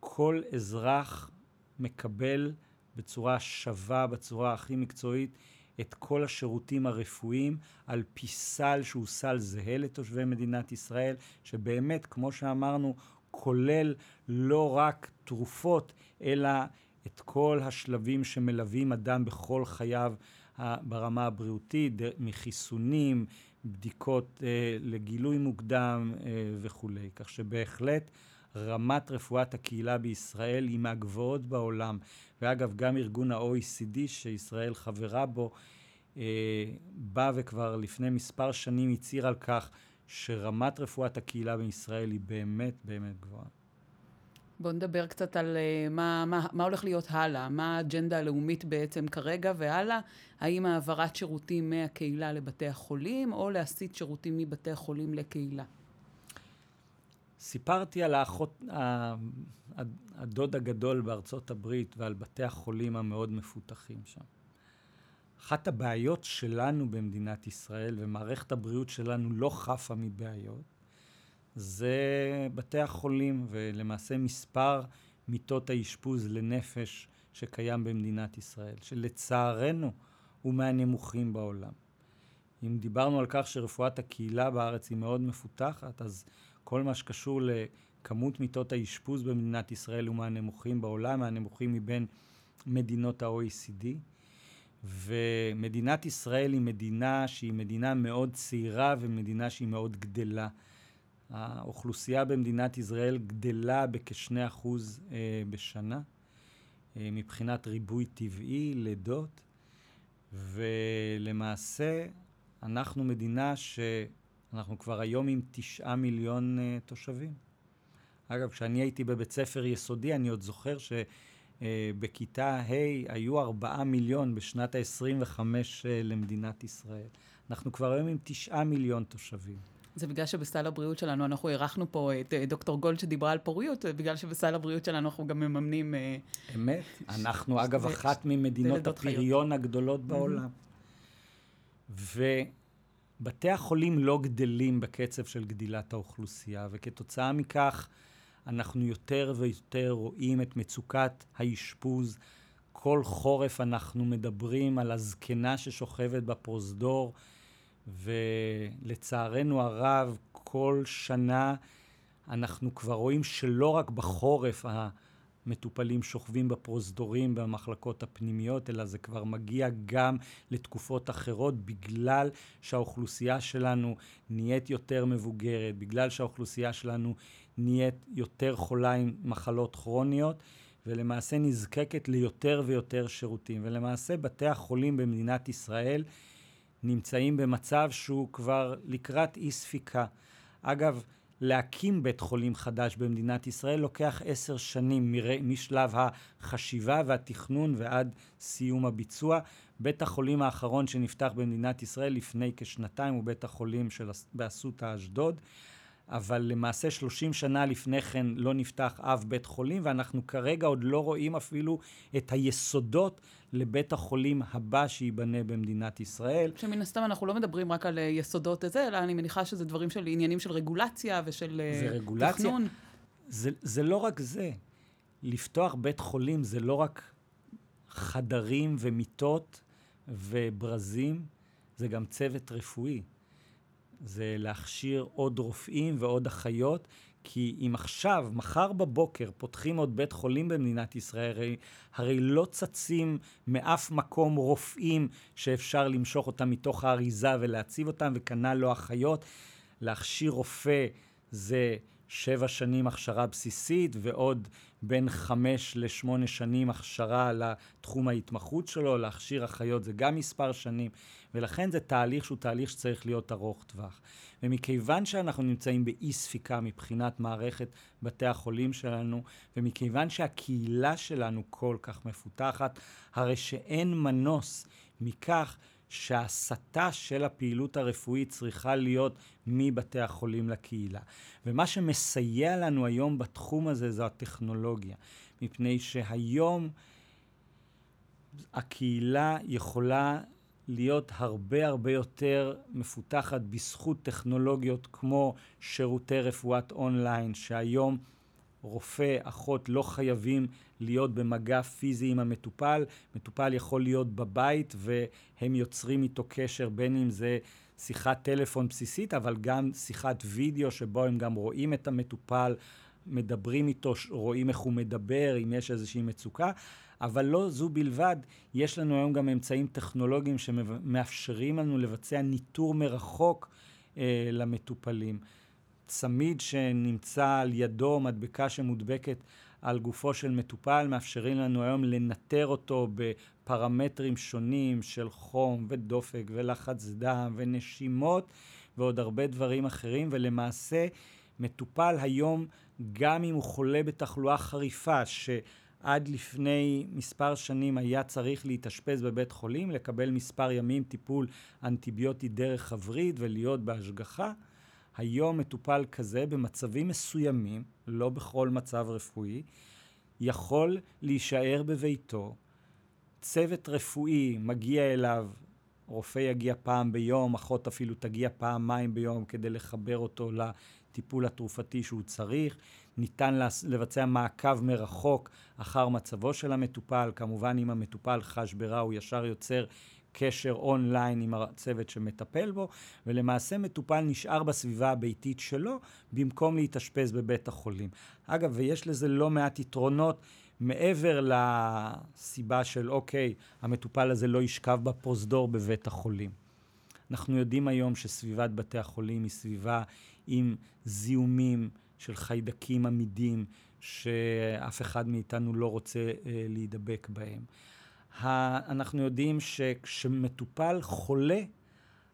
כל אזרח מקבל בצורה שווה, בצורה הכי מקצועית, את כל השירותים הרפואיים על פי סל שהוא סל זהה לתושבי מדינת ישראל, שבאמת, כמו שאמרנו, כולל לא רק תרופות, אלא את כל השלבים שמלווים אדם בכל חייו ברמה הבריאותית, מחיסונים, בדיקות אה, לגילוי מוקדם אה, וכולי. כך שבהחלט רמת רפואת הקהילה בישראל היא מהגבוהות בעולם. ואגב, גם ארגון ה-OECD שישראל חברה בו, אה, בא וכבר לפני מספר שנים הצהיר על כך שרמת רפואת הקהילה בישראל היא באמת באמת גבוהה. בואו נדבר קצת על uh, מה, מה, מה הולך להיות הלאה, מה האג'נדה הלאומית בעצם כרגע והלאה, האם העברת שירותים מהקהילה לבתי החולים, או להסיט שירותים מבתי החולים לקהילה. סיפרתי על האחות, הדוד הגדול בארצות הברית ועל בתי החולים המאוד מפותחים שם. אחת הבעיות שלנו במדינת ישראל, ומערכת הבריאות שלנו לא חפה מבעיות, זה בתי החולים, ולמעשה מספר מיטות האשפוז לנפש שקיים במדינת ישראל, שלצערנו הוא מהנמוכים בעולם. אם דיברנו על כך שרפואת הקהילה בארץ היא מאוד מפותחת, אז כל מה שקשור לכמות מיטות האשפוז במדינת ישראל הוא מהנמוכים בעולם, מהנמוכים מבין מדינות ה-OECD. ומדינת ישראל היא מדינה שהיא מדינה מאוד צעירה ומדינה שהיא מאוד גדלה. האוכלוסייה במדינת ישראל גדלה בכשני אחוז אה, בשנה, אה, מבחינת ריבוי טבעי, לידות, ולמעשה, אנחנו מדינה שאנחנו כבר היום עם תשעה מיליון uh, תושבים. אגב, כשאני הייתי בבית ספר יסודי, אני עוד זוכר שבכיתה uh, ה' היו ארבעה מיליון בשנת ה-25 uh, למדינת ישראל. אנחנו כבר היום עם תשעה מיליון תושבים. זה בגלל שבסל הבריאות שלנו, אנחנו אירחנו פה את דוקטור גולד שדיברה על פוריות, בגלל שבסל הבריאות שלנו אנחנו גם מממנים... אמת. אנחנו, אגב, אחת ממדינות הפריון הגדולות בעולם. ובתי החולים לא גדלים בקצב של גדילת האוכלוסייה, וכתוצאה מכך אנחנו יותר ויותר רואים את מצוקת האשפוז. כל חורף אנחנו מדברים על הזקנה ששוכבת בפרוזדור, ולצערנו הרב, כל שנה אנחנו כבר רואים שלא רק בחורף המטופלים שוכבים בפרוזדורים במחלקות הפנימיות, אלא זה כבר מגיע גם לתקופות אחרות, בגלל שהאוכלוסייה שלנו נהיית יותר מבוגרת, בגלל שהאוכלוסייה שלנו נהיית יותר חולה עם מחלות כרוניות. ולמעשה נזקקת ליותר ויותר שירותים. ולמעשה בתי החולים במדינת ישראל נמצאים במצב שהוא כבר לקראת אי ספיקה. אגב, להקים בית חולים חדש במדינת ישראל לוקח עשר שנים. משלב החשיבה והתכנון ועד סיום הביצוע. בית החולים האחרון שנפתח במדינת ישראל לפני כשנתיים הוא בית החולים של... באסותא אשדוד. אבל למעשה 30 שנה לפני כן לא נפתח אף בית חולים, ואנחנו כרגע עוד לא רואים אפילו את היסודות לבית החולים הבא שייבנה במדינת ישראל. שמן הסתם אנחנו לא מדברים רק על אה, יסודות הזה, אלא אני מניחה שזה דברים של עניינים של רגולציה ושל אה, זה רגולציה. תכנון. זה, זה לא רק זה. לפתוח בית חולים זה לא רק חדרים ומיטות וברזים, זה גם צוות רפואי. זה להכשיר עוד רופאים ועוד אחיות, כי אם עכשיו, מחר בבוקר, פותחים עוד בית חולים במדינת ישראל, הרי, הרי לא צצים מאף מקום רופאים שאפשר למשוך אותם מתוך האריזה ולהציב אותם, וכנ"ל לא אחיות. להכשיר רופא זה שבע שנים הכשרה בסיסית ועוד בין חמש לשמונה שנים הכשרה לתחום ההתמחות שלו, להכשיר אחיות זה גם מספר שנים, ולכן זה תהליך שהוא תהליך שצריך להיות ארוך טווח. ומכיוון שאנחנו נמצאים באי ספיקה מבחינת מערכת בתי החולים שלנו, ומכיוון שהקהילה שלנו כל כך מפותחת, הרי שאין מנוס מכך שההסתה של הפעילות הרפואית צריכה להיות מבתי החולים לקהילה. ומה שמסייע לנו היום בתחום הזה זו הטכנולוגיה, מפני שהיום הקהילה יכולה להיות הרבה הרבה יותר מפותחת בזכות טכנולוגיות כמו שירותי רפואת אונליין, שהיום רופא, אחות לא חייבים להיות במגע פיזי עם המטופל. מטופל יכול להיות בבית והם יוצרים איתו קשר, בין אם זה שיחת טלפון בסיסית, אבל גם שיחת וידאו שבו הם גם רואים את המטופל, מדברים איתו, רואים איך הוא מדבר, אם יש איזושהי מצוקה. אבל לא זו בלבד, יש לנו היום גם אמצעים טכנולוגיים שמאפשרים לנו לבצע ניטור מרחוק אה, למטופלים. צמיד שנמצא על ידו, מדבקה שמודבקת על גופו של מטופל, מאפשרים לנו היום לנטר אותו בפרמטרים שונים של חום ודופק ולחץ דם ונשימות ועוד הרבה דברים אחרים, ולמעשה מטופל היום, גם אם הוא חולה בתחלואה חריפה, שעד לפני מספר שנים היה צריך להתאשפז בבית חולים, לקבל מספר ימים טיפול אנטיביוטי דרך הווריד ולהיות בהשגחה, היום מטופל כזה במצבים מסוימים, לא בכל מצב רפואי, יכול להישאר בביתו, צוות רפואי מגיע אליו, רופא יגיע פעם ביום, אחות אפילו תגיע פעמיים ביום כדי לחבר אותו לטיפול התרופתי שהוא צריך. ניתן לבצע מעקב מרחוק אחר מצבו של המטופל. כמובן, אם המטופל חש ברע, הוא ישר יוצר קשר אונליין עם הצוות שמטפל בו, ולמעשה מטופל נשאר בסביבה הביתית שלו, במקום להתאשפז בבית החולים. אגב, ויש לזה לא מעט יתרונות. מעבר לסיבה של אוקיי, המטופל הזה לא ישכב בפרוזדור בבית החולים. אנחנו יודעים היום שסביבת בתי החולים היא סביבה עם זיהומים של חיידקים עמידים, שאף אחד מאיתנו לא רוצה אה, להידבק בהם. אנחנו יודעים שכשמטופל חולה,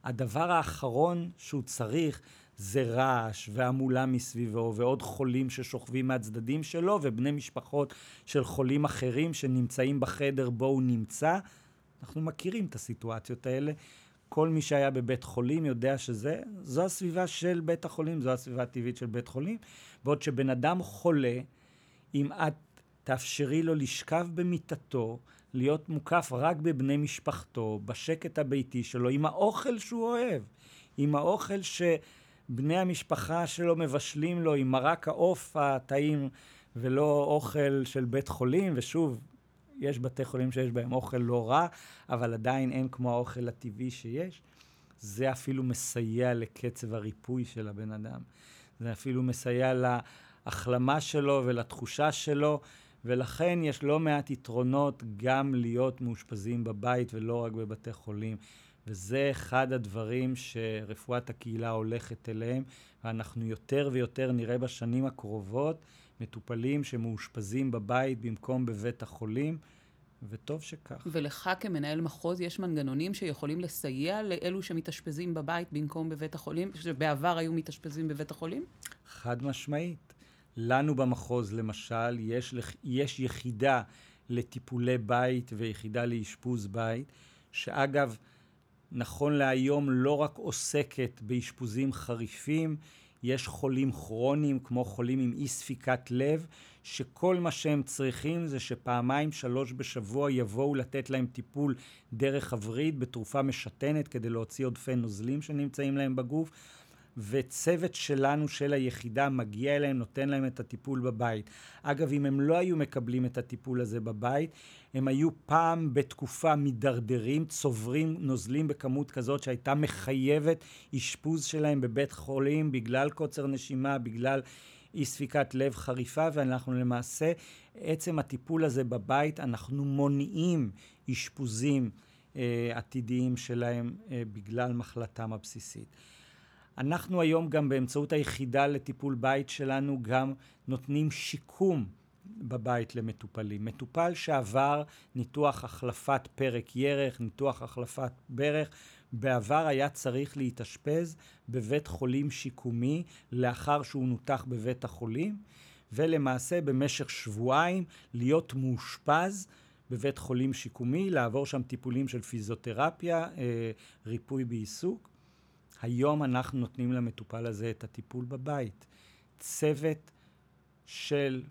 הדבר האחרון שהוא צריך זה רעש והמולה מסביבו ועוד חולים ששוכבים מהצדדים שלו ובני משפחות של חולים אחרים שנמצאים בחדר בו הוא נמצא. אנחנו מכירים את הסיטואציות האלה. כל מי שהיה בבית חולים יודע שזה, זו הסביבה של בית החולים, זו הסביבה הטבעית של בית חולים. בעוד שבן אדם חולה, אם את תאפשרי לו לשכב במיטתו, להיות מוקף רק בבני משפחתו, בשקט הביתי שלו, עם האוכל שהוא אוהב, עם האוכל שבני המשפחה שלו מבשלים לו, עם מרק העוף הטעים, ולא אוכל של בית חולים, ושוב, יש בתי חולים שיש בהם אוכל לא רע, אבל עדיין אין כמו האוכל הטבעי שיש. זה אפילו מסייע לקצב הריפוי של הבן אדם. זה אפילו מסייע להחלמה שלו ולתחושה שלו, ולכן יש לא מעט יתרונות גם להיות מאושפזים בבית ולא רק בבתי חולים. וזה אחד הדברים שרפואת הקהילה הולכת אליהם, ואנחנו יותר ויותר נראה בשנים הקרובות מטופלים שמאושפזים בבית במקום בבית החולים, וטוב שכך. ולך כמנהל מחוז יש מנגנונים שיכולים לסייע לאלו שמתאשפזים בבית במקום בבית החולים, שבעבר היו מתאשפזים בבית החולים? חד משמעית. לנו במחוז, למשל, יש, יש יחידה לטיפולי בית ויחידה לאשפוז בית, שאגב, נכון להיום לא רק עוסקת באשפוזים חריפים, יש חולים כרוניים כמו חולים עם אי ספיקת לב, שכל מה שהם צריכים זה שפעמיים שלוש בשבוע יבואו לתת להם טיפול דרך הווריד בתרופה משתנת כדי להוציא עודפי נוזלים שנמצאים להם בגוף. וצוות שלנו, של היחידה, מגיע אליהם, נותן להם את הטיפול בבית. אגב, אם הם לא היו מקבלים את הטיפול הזה בבית, הם היו פעם בתקופה מידרדרים, צוברים נוזלים בכמות כזאת שהייתה מחייבת אשפוז שלהם בבית חולים בגלל קוצר נשימה, בגלל אי ספיקת לב חריפה, ואנחנו למעשה, עצם הטיפול הזה בבית, אנחנו מונעים אשפוזים אה, עתידיים שלהם אה, בגלל מחלתם הבסיסית. אנחנו היום גם באמצעות היחידה לטיפול בית שלנו גם נותנים שיקום בבית למטופלים. מטופל שעבר ניתוח החלפת פרק ירך, ניתוח החלפת ברך, בעבר היה צריך להתאשפז בבית חולים שיקומי לאחר שהוא נותח בבית החולים, ולמעשה במשך שבועיים להיות מאושפז בבית חולים שיקומי, לעבור שם טיפולים של פיזיותרפיה, אה, ריפוי בעיסוק. היום אנחנו נותנים למטופל הזה את הטיפול בבית. צוות של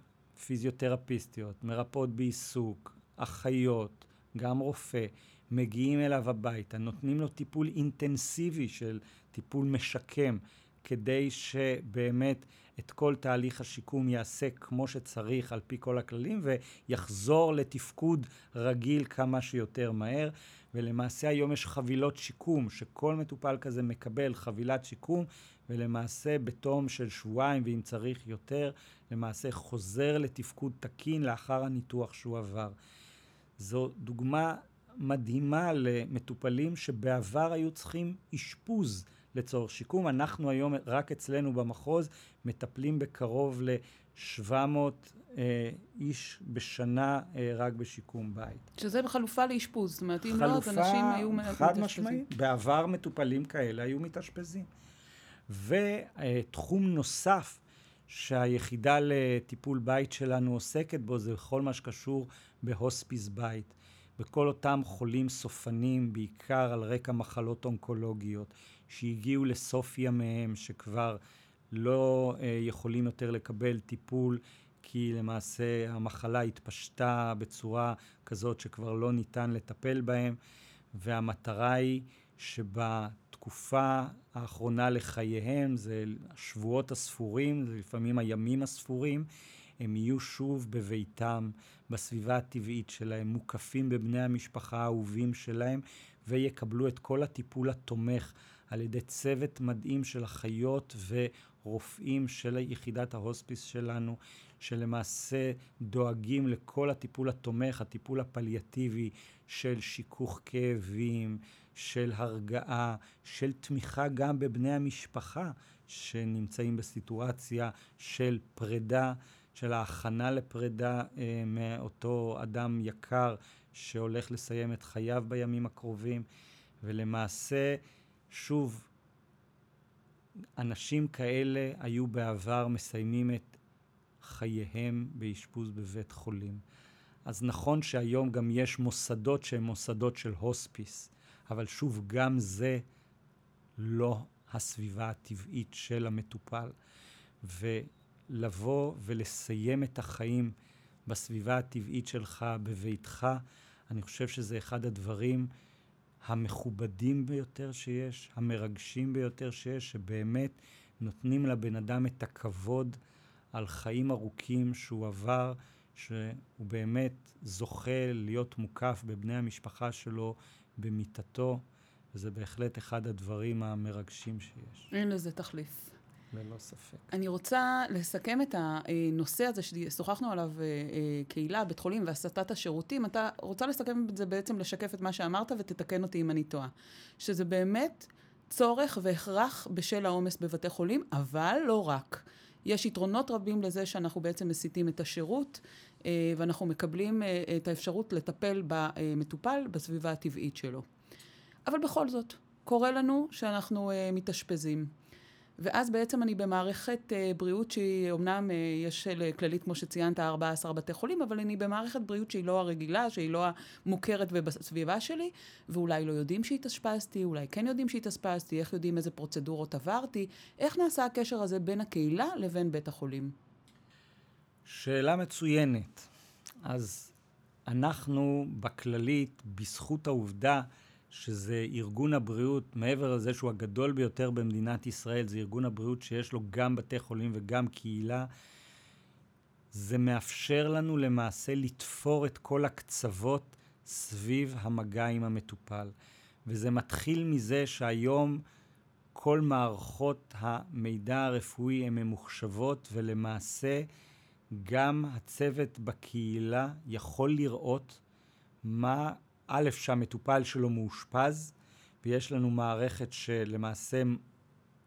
פיזיותרפיסטיות, מרפאות בעיסוק, אחיות, גם רופא, מגיעים אליו הביתה, נותנים לו טיפול אינטנסיבי של טיפול משקם, כדי שבאמת את כל תהליך השיקום יעשה כמו שצריך על פי כל הכללים ויחזור לתפקוד רגיל כמה שיותר מהר. ולמעשה היום יש חבילות שיקום, שכל מטופל כזה מקבל חבילת שיקום, ולמעשה בתום של שבועיים, ואם צריך יותר, למעשה חוזר לתפקוד תקין לאחר הניתוח שהוא עבר. זו דוגמה מדהימה למטופלים שבעבר היו צריכים אשפוז לצורך שיקום. אנחנו היום, רק אצלנו במחוז, מטפלים בקרוב ל-700 אה, איש בשנה אה, רק בשיקום בית. שזה בחלופה לאשפוז, זאת אומרת, אם לא, אז אנשים היו מתאשפזים. חד משמעית, בעבר מטופלים כאלה היו מתאשפזים. ותחום נוסף שהיחידה לטיפול בית שלנו עוסקת בו זה כל מה שקשור בהוספיס בית. בכל אותם חולים סופנים, בעיקר על רקע מחלות אונקולוגיות, שהגיעו לסוף ימיהם, שכבר לא אה, יכולים יותר לקבל טיפול כי למעשה המחלה התפשטה בצורה כזאת שכבר לא ניתן לטפל בהם, והמטרה היא שבתקופה האחרונה לחייהם, זה השבועות הספורים, זה לפעמים הימים הספורים, הם יהיו שוב בביתם, בסביבה הטבעית שלהם, מוקפים בבני המשפחה האהובים שלהם, ויקבלו את כל הטיפול התומך על ידי צוות מדהים של אחיות ורופאים של יחידת ההוספיס שלנו, שלמעשה דואגים לכל הטיפול התומך, הטיפול הפליאטיבי של שיכוך כאבים, של הרגעה, של תמיכה גם בבני המשפחה שנמצאים בסיטואציה של פרידה, של ההכנה לפרידה אה, מאותו אדם יקר שהולך לסיים את חייו בימים הקרובים, ולמעשה, שוב, אנשים כאלה היו בעבר מסיימים את חייהם באשפוז בבית חולים. אז נכון שהיום גם יש מוסדות שהם מוסדות של הוספיס, אבל שוב, גם זה לא הסביבה הטבעית של המטופל. ולבוא ולסיים את החיים בסביבה הטבעית שלך, בביתך, אני חושב שזה אחד הדברים המכובדים ביותר שיש, המרגשים ביותר שיש, שבאמת נותנים לבן אדם את הכבוד על חיים ארוכים שהוא עבר, שהוא באמת זוכה להיות מוקף בבני המשפחה שלו, במיטתו, וזה בהחלט אחד הדברים המרגשים שיש. אין לזה תחליף. ללא ספק. אני רוצה לסכם את הנושא הזה ששוחחנו עליו, אה, אה, קהילה, בית חולים והסטת השירותים. אתה רוצה לסכם את זה בעצם, לשקף את מה שאמרת ותתקן אותי אם אני טועה. שזה באמת צורך והכרח בשל העומס בבתי חולים, אבל לא רק. יש יתרונות רבים לזה שאנחנו בעצם מסיטים את השירות, אה, ואנחנו מקבלים את האפשרות לטפל במטופל בסביבה הטבעית שלו. אבל בכל זאת, קורה לנו שאנחנו מתאשפזים. ואז בעצם אני במערכת uh, בריאות שהיא, אמנם uh, יש לכללית, כמו שציינת, 14 בתי חולים, אבל אני במערכת בריאות שהיא לא הרגילה, שהיא לא המוכרת ובסביבה שלי, ואולי לא יודעים שהתאשפזתי, אולי כן יודעים שהתאשפזתי, איך יודעים איזה פרוצדורות עברתי, איך נעשה הקשר הזה בין הקהילה לבין בית החולים? שאלה מצוינת. אז אנחנו בכללית, בזכות העובדה שזה ארגון הבריאות, מעבר לזה שהוא הגדול ביותר במדינת ישראל, זה ארגון הבריאות שיש לו גם בתי חולים וגם קהילה. זה מאפשר לנו למעשה לתפור את כל הקצוות סביב המגע עם המטופל. וזה מתחיל מזה שהיום כל מערכות המידע הרפואי הן ממוחשבות, ולמעשה גם הצוות בקהילה יכול לראות מה א', שהמטופל שלו מאושפז, ויש לנו מערכת שלמעשה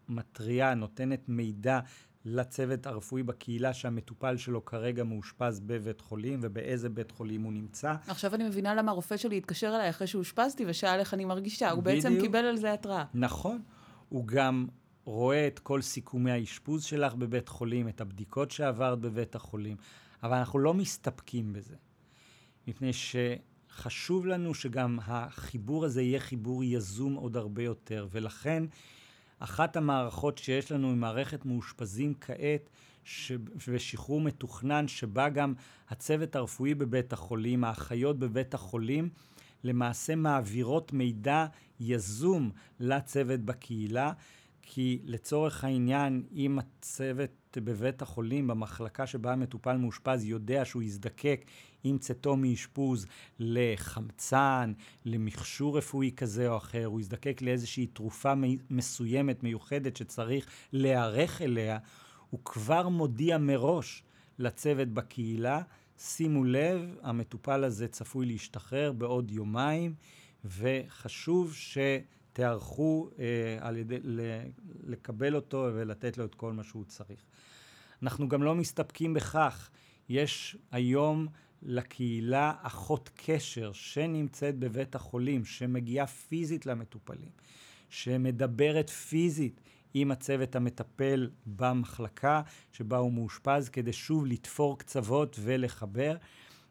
מתריעה, נותנת מידע לצוות הרפואי בקהילה שהמטופל שלו כרגע מאושפז בבית חולים ובאיזה בית חולים הוא נמצא. עכשיו אני מבינה למה הרופא שלי התקשר אליי אחרי שאושפזתי ושאל איך אני מרגישה. הוא בדיוק. בעצם קיבל על זה התראה. נכון. הוא גם רואה את כל סיכומי האשפוז שלך בבית חולים, את הבדיקות שעברת בבית החולים, אבל אנחנו לא מסתפקים בזה. מפני ש... חשוב לנו שגם החיבור הזה יהיה חיבור יזום עוד הרבה יותר, ולכן אחת המערכות שיש לנו היא מערכת מאושפזים כעת, ש... ושחרור מתוכנן, שבה גם הצוות הרפואי בבית החולים, האחיות בבית החולים, למעשה מעבירות מידע יזום לצוות בקהילה, כי לצורך העניין, אם הצוות בבית החולים, במחלקה שבה המטופל מאושפז, יודע שהוא יזדקק עם צאתו מאשפוז לחמצן, למכשור רפואי כזה או אחר, הוא יזדקק לאיזושהי תרופה מסוימת, מיוחדת, שצריך להיערך אליה, הוא כבר מודיע מראש לצוות בקהילה, שימו לב, המטופל הזה צפוי להשתחרר בעוד יומיים, וחשוב שתיערכו אה, על ידי, ל, לקבל אותו ולתת לו את כל מה שהוא צריך. אנחנו גם לא מסתפקים בכך. יש היום לקהילה אחות קשר שנמצאת בבית החולים, שמגיעה פיזית למטופלים, שמדברת פיזית עם הצוות המטפל במחלקה שבה הוא מאושפז, כדי שוב לתפור קצוות ולחבר.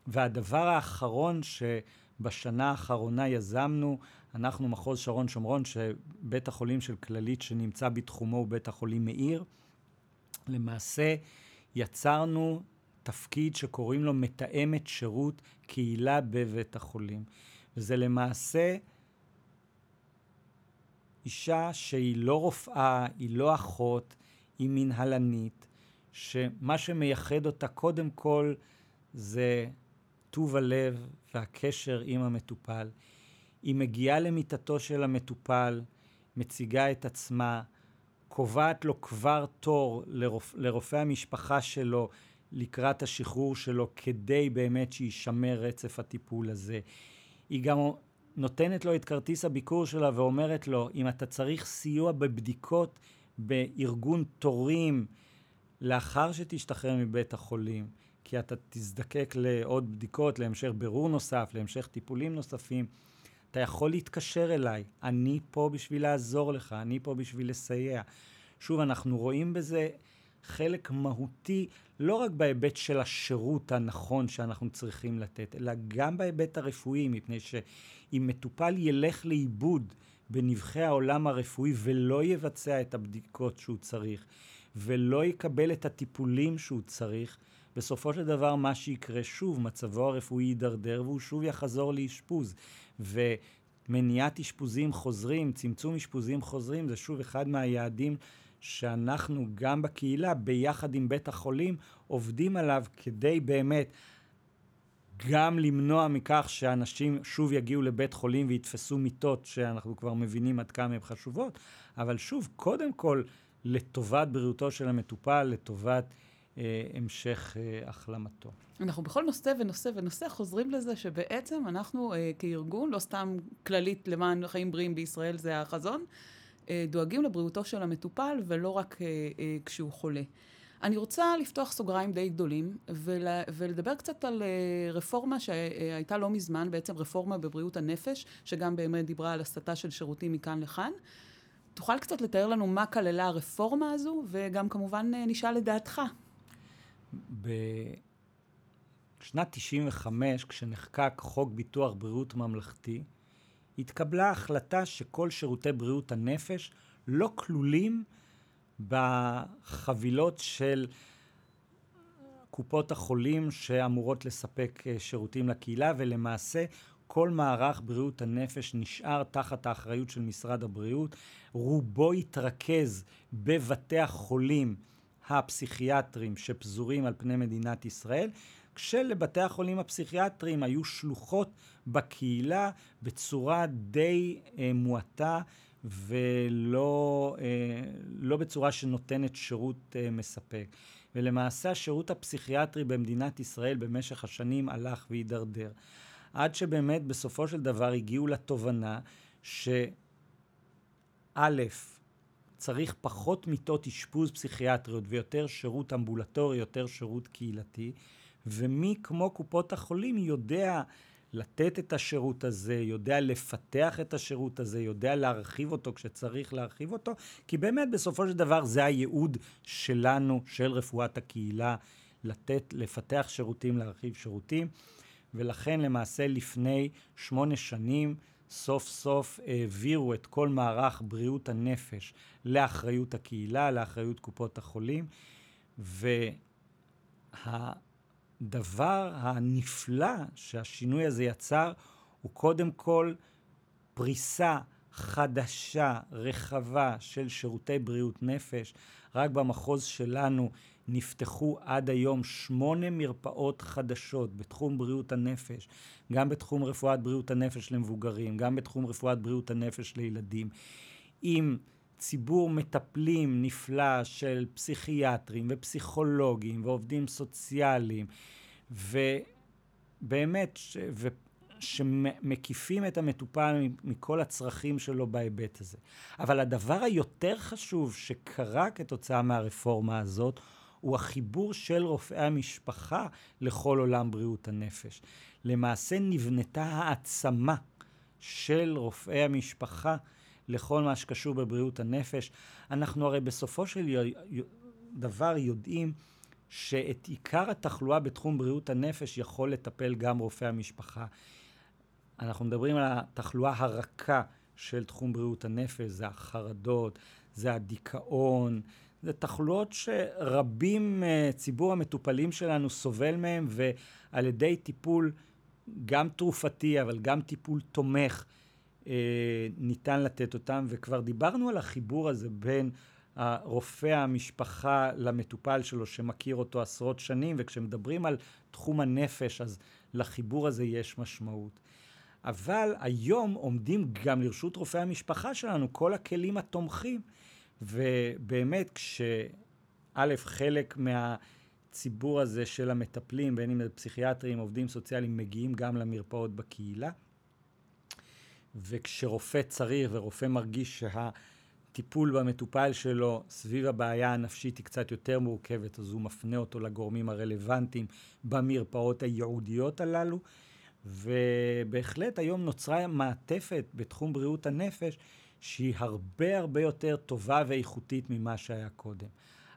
והדבר האחרון שבשנה האחרונה יזמנו, אנחנו מחוז שרון שומרון, שבית החולים של כללית שנמצא בתחומו הוא בית החולים מאיר, למעשה יצרנו תפקיד שקוראים לו מתאמת שירות קהילה בבית החולים. וזה למעשה אישה שהיא לא רופאה, היא לא אחות, היא מנהלנית, שמה שמייחד אותה קודם כל זה טוב הלב והקשר עם המטופל. היא מגיעה למיטתו של המטופל, מציגה את עצמה, קובעת לו כבר תור לרופ... לרופא המשפחה שלו לקראת השחרור שלו כדי באמת שישמר רצף הטיפול הזה. היא גם נותנת לו את כרטיס הביקור שלה ואומרת לו, אם אתה צריך סיוע בבדיקות בארגון תורים לאחר שתשתחרר מבית החולים, כי אתה תזדקק לעוד בדיקות, להמשך בירור נוסף, להמשך טיפולים נוספים. אתה יכול להתקשר אליי, אני פה בשביל לעזור לך, אני פה בשביל לסייע. שוב, אנחנו רואים בזה חלק מהותי, לא רק בהיבט של השירות הנכון שאנחנו צריכים לתת, אלא גם בהיבט הרפואי, מפני שאם מטופל ילך לאיבוד בנבחי העולם הרפואי ולא יבצע את הבדיקות שהוא צריך, ולא יקבל את הטיפולים שהוא צריך, בסופו של דבר מה שיקרה שוב, מצבו הרפואי יידרדר והוא שוב יחזור לאשפוז. ומניעת אשפוזים חוזרים, צמצום אשפוזים חוזרים, זה שוב אחד מהיעדים שאנחנו גם בקהילה, ביחד עם בית החולים, עובדים עליו כדי באמת גם למנוע מכך שאנשים שוב יגיעו לבית חולים ויתפסו מיטות שאנחנו כבר מבינים עד כמה הן חשובות, אבל שוב, קודם כל, לטובת בריאותו של המטופל, לטובת המשך אה, החלמתו. אנחנו בכל נושא ונושא ונושא חוזרים לזה שבעצם אנחנו אה, כארגון, לא סתם כללית למען חיים בריאים בישראל זה החזון, אה, דואגים לבריאותו של המטופל ולא רק אה, אה, כשהוא חולה. אני רוצה לפתוח סוגריים די גדולים ול, ולדבר קצת על אה, רפורמה שהייתה לא מזמן, בעצם רפורמה בבריאות הנפש, שגם באמת דיברה על הסטה של שירותים מכאן לכאן. תוכל קצת לתאר לנו מה כללה הרפורמה הזו, וגם כמובן אה, נשאל את דעתך. בשנת 95, כשנחקק חוק ביטוח בריאות ממלכתי, התקבלה החלטה שכל שירותי בריאות הנפש לא כלולים בחבילות של קופות החולים שאמורות לספק אה, שירותים לקהילה, ולמעשה כל מערך בריאות הנפש נשאר תחת האחריות של משרד הבריאות. רובו התרכז בבתי החולים הפסיכיאטריים שפזורים על פני מדינת ישראל, כשלבתי החולים הפסיכיאטריים היו שלוחות בקהילה בצורה די אה, מועטה ולא אה, לא בצורה שנותנת שירות אה, מספק. ולמעשה השירות הפסיכיאטרי במדינת ישראל במשך השנים הלך והידרדר. עד שבאמת בסופו של דבר הגיעו לתובנה שא', צריך פחות מיטות אשפוז פסיכיאטריות ויותר שירות אמבולטורי, יותר שירות קהילתי, ומי כמו קופות החולים יודע לתת את השירות הזה, יודע לפתח את השירות הזה, יודע להרחיב אותו כשצריך להרחיב אותו, כי באמת בסופו של דבר זה הייעוד שלנו, של רפואת הקהילה, לתת, לפתח שירותים, להרחיב שירותים, ולכן למעשה לפני שמונה שנים סוף סוף העבירו את כל מערך בריאות הנפש לאחריות הקהילה, לאחריות קופות החולים, וה... הדבר הנפלא שהשינוי הזה יצר הוא קודם כל פריסה חדשה, רחבה של שירותי בריאות נפש. רק במחוז שלנו נפתחו עד היום שמונה מרפאות חדשות בתחום בריאות הנפש, גם בתחום רפואת בריאות הנפש למבוגרים, גם בתחום רפואת בריאות הנפש לילדים, עם ציבור מטפלים נפלא של פסיכיאטרים ופסיכולוגים ועובדים סוציאליים, ובאמת, ש... ו... שמקיפים את המטופל מכל הצרכים שלו בהיבט הזה. אבל הדבר היותר חשוב שקרה כתוצאה מהרפורמה הזאת, הוא החיבור של רופאי המשפחה לכל עולם בריאות הנפש. למעשה נבנתה העצמה של רופאי המשפחה לכל מה שקשור בבריאות הנפש. אנחנו הרי בסופו של דבר יודעים שאת עיקר התחלואה בתחום בריאות הנפש יכול לטפל גם רופא המשפחה. אנחנו מדברים על התחלואה הרכה של תחום בריאות הנפש, זה החרדות, זה הדיכאון, זה תחלואות שרבים, אה, ציבור המטופלים שלנו סובל מהם, ועל ידי טיפול גם תרופתי, אבל גם טיפול תומך, אה, ניתן לתת אותם, וכבר דיברנו על החיבור הזה בין הרופא המשפחה למטופל שלו שמכיר אותו עשרות שנים, וכשמדברים על תחום הנפש אז לחיבור הזה יש משמעות. אבל היום עומדים גם לרשות רופאי המשפחה שלנו כל הכלים התומכים, ובאמת כשא', חלק מהציבור הזה של המטפלים, בין אם זה פסיכיאטרים, עובדים סוציאליים, מגיעים גם למרפאות בקהילה, וכשרופא צריך ורופא מרגיש שה... הטיפול במטופל שלו סביב הבעיה הנפשית היא קצת יותר מורכבת, אז הוא מפנה אותו לגורמים הרלוונטיים במרפאות הייעודיות הללו. ובהחלט היום נוצרה מעטפת בתחום בריאות הנפש שהיא הרבה הרבה יותר טובה ואיכותית ממה שהיה קודם.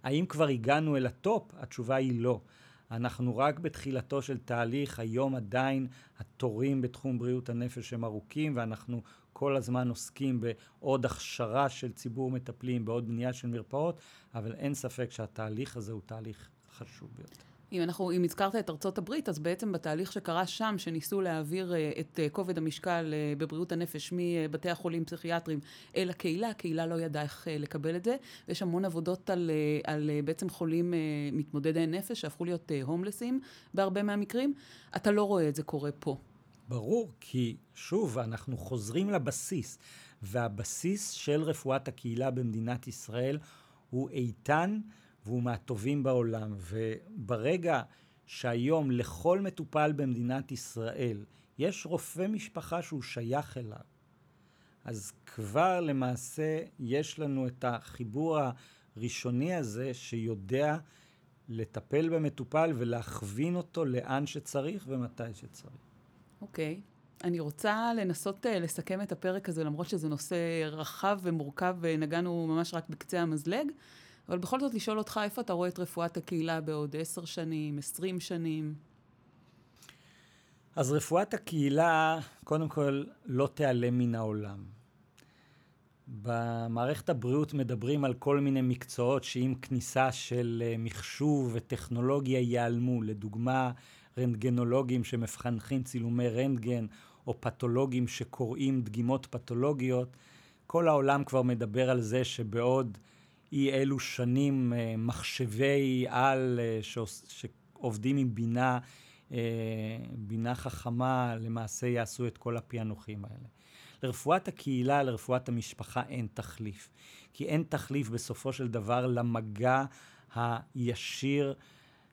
האם כבר הגענו אל הטופ? התשובה היא לא. אנחנו רק בתחילתו של תהליך, היום עדיין התורים בתחום בריאות הנפש הם ארוכים ואנחנו כל הזמן עוסקים בעוד הכשרה של ציבור מטפלים, בעוד בנייה של מרפאות, אבל אין ספק שהתהליך הזה הוא תהליך חשוב ביותר. אם אנחנו, אם הזכרת את ארצות הברית, אז בעצם בתהליך שקרה שם, שניסו להעביר uh, את uh, כובד המשקל uh, בבריאות הנפש מבתי החולים פסיכיאטריים אל הקהילה, הקהילה לא ידעה איך לקבל את זה. ויש המון עבודות על, על בעצם חולים מתמודדי נפש שהפכו להיות הומלסים בהרבה מהמקרים. אתה לא רואה את זה קורה פה. ברור, כי שוב, אנחנו חוזרים לבסיס, והבסיס של רפואת הקהילה במדינת ישראל הוא איתן. והוא מהטובים בעולם. וברגע שהיום לכל מטופל במדינת ישראל יש רופא משפחה שהוא שייך אליו, אז כבר למעשה יש לנו את החיבור הראשוני הזה שיודע לטפל במטופל ולהכווין אותו לאן שצריך ומתי שצריך. אוקיי. Okay. אני רוצה לנסות uh, לסכם את הפרק הזה, למרות שזה נושא רחב ומורכב ונגענו ממש רק בקצה המזלג. אבל בכל זאת לשאול אותך, איפה אתה רואה את רפואת הקהילה בעוד עשר שנים, עשרים שנים? אז רפואת הקהילה, קודם כל, לא תיעלם מן העולם. במערכת הבריאות מדברים על כל מיני מקצועות שעם כניסה של אה, מחשוב וטכנולוגיה ייעלמו. לדוגמה, רנטגנולוגים שמפחנחים צילומי רנטגן, או פתולוגים שקוראים דגימות פתולוגיות. כל העולם כבר מדבר על זה שבעוד אי אלו שנים אה, מחשבי על אה, שעובדים עם בינה, אה, בינה חכמה, למעשה יעשו את כל הפענוחים האלה. לרפואת הקהילה, לרפואת המשפחה אין תחליף. כי אין תחליף בסופו של דבר למגע הישיר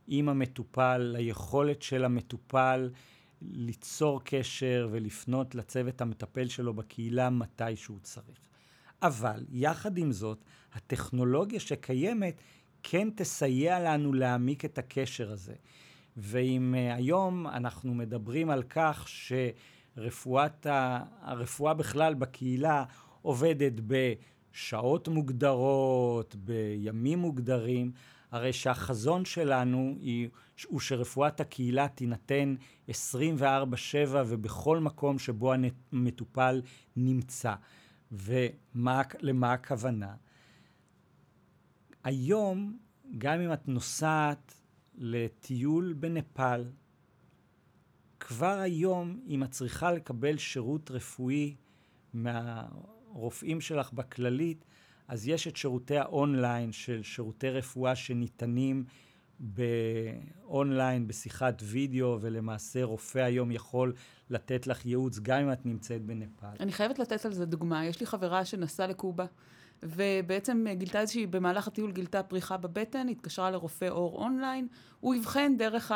עם המטופל, ליכולת של המטופל ליצור קשר ולפנות לצוות המטפל שלו בקהילה מתי שהוא צריך. אבל יחד עם זאת, הטכנולוגיה שקיימת כן תסייע לנו להעמיק את הקשר הזה. ואם uh, היום אנחנו מדברים על כך שרפואת ה... הרפואה בכלל בקהילה עובדת בשעות מוגדרות, בימים מוגדרים, הרי שהחזון שלנו היא, הוא שרפואת הקהילה תינתן 24/7 ובכל מקום שבו המטופל נמצא. ולמה הכוונה? היום, גם אם את נוסעת לטיול בנפאל, כבר היום, אם את צריכה לקבל שירות רפואי מהרופאים שלך בכללית, אז יש את שירותי האונליין של שירותי רפואה שניתנים באונליין, בשיחת וידאו, ולמעשה רופא היום יכול לתת לך ייעוץ גם אם את נמצאת בנפאל. אני חייבת לתת על זה דוגמה. יש לי חברה שנסעה לקובה, ובעצם גילתה איזושהי, במהלך הטיול גילתה פריחה בבטן, התקשרה לרופא עור אונליין, הוא אבחן דרך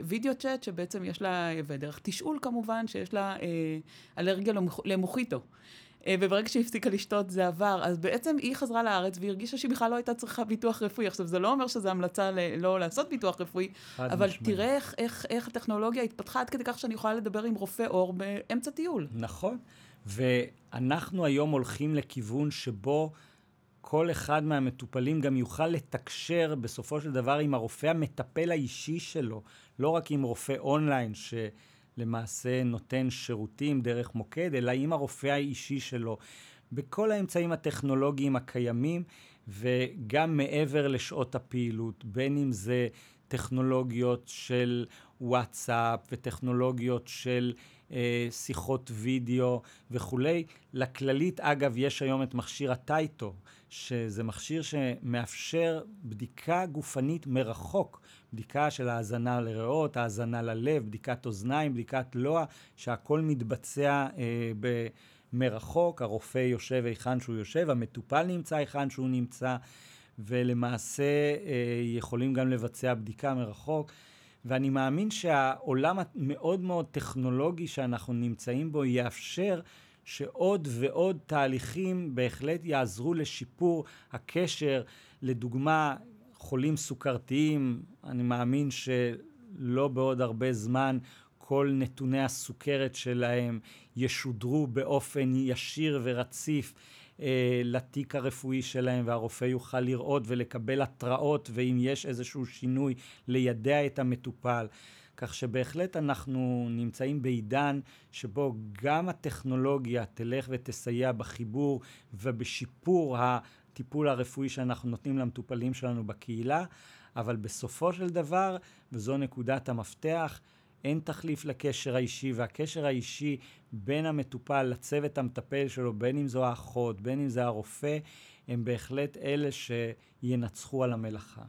הווידאו צ'אט, שבעצם יש לה, ודרך תשאול כמובן, שיש לה אה, אלרגיה למוחיטו. אה, וברגע שהיא הפסיקה לשתות זה עבר. אז בעצם היא חזרה לארץ והיא הרגישה שהיא בכלל לא הייתה צריכה ביטוח רפואי. עכשיו, זה לא אומר שזו המלצה לא לעשות ביטוח רפואי, אבל משמעית. תראה איך, איך, איך הטכנולוגיה התפתחה עד כדי כך שאני יכולה לדבר עם רופא עור באמצע טיול. נכון. ואנחנו היום הולכים לכיוון שבו כל אחד מהמטופלים גם יוכל לתקשר בסופו של דבר עם הרופא המטפל האישי שלו, לא רק עם רופא אונליין ש... למעשה נותן שירותים דרך מוקד, אלא עם הרופא האישי שלו, בכל האמצעים הטכנולוגיים הקיימים, וגם מעבר לשעות הפעילות, בין אם זה טכנולוגיות של וואטסאפ וטכנולוגיות של אה, שיחות וידאו וכולי. לכללית, אגב, יש היום את מכשיר הטייטו, שזה מכשיר שמאפשר בדיקה גופנית מרחוק, בדיקה של האזנה לריאות, האזנה ללב, בדיקת אוזניים, בדיקת לוע, שהכל מתבצע אה, מרחוק, הרופא יושב היכן שהוא יושב, המטופל נמצא היכן שהוא נמצא, ולמעשה אה, יכולים גם לבצע בדיקה מרחוק. ואני מאמין שהעולם המאוד מאוד טכנולוגי שאנחנו נמצאים בו יאפשר שעוד ועוד תהליכים בהחלט יעזרו לשיפור הקשר, לדוגמה, חולים סוכרתיים, אני מאמין שלא בעוד הרבה זמן כל נתוני הסוכרת שלהם ישודרו באופן ישיר ורציף אה, לתיק הרפואי שלהם והרופא יוכל לראות ולקבל התראות ואם יש איזשהו שינוי לידע את המטופל. כך שבהחלט אנחנו נמצאים בעידן שבו גם הטכנולוגיה תלך ותסייע בחיבור ובשיפור הטיפול הרפואי שאנחנו נותנים למטופלים שלנו בקהילה, אבל בסופו של דבר, וזו נקודת המפתח, אין תחליף לקשר האישי, והקשר האישי בין המטופל לצוות המטפל שלו, בין אם זו האחות, בין אם זה הרופא, הם בהחלט אלה שינצחו על המלאכה.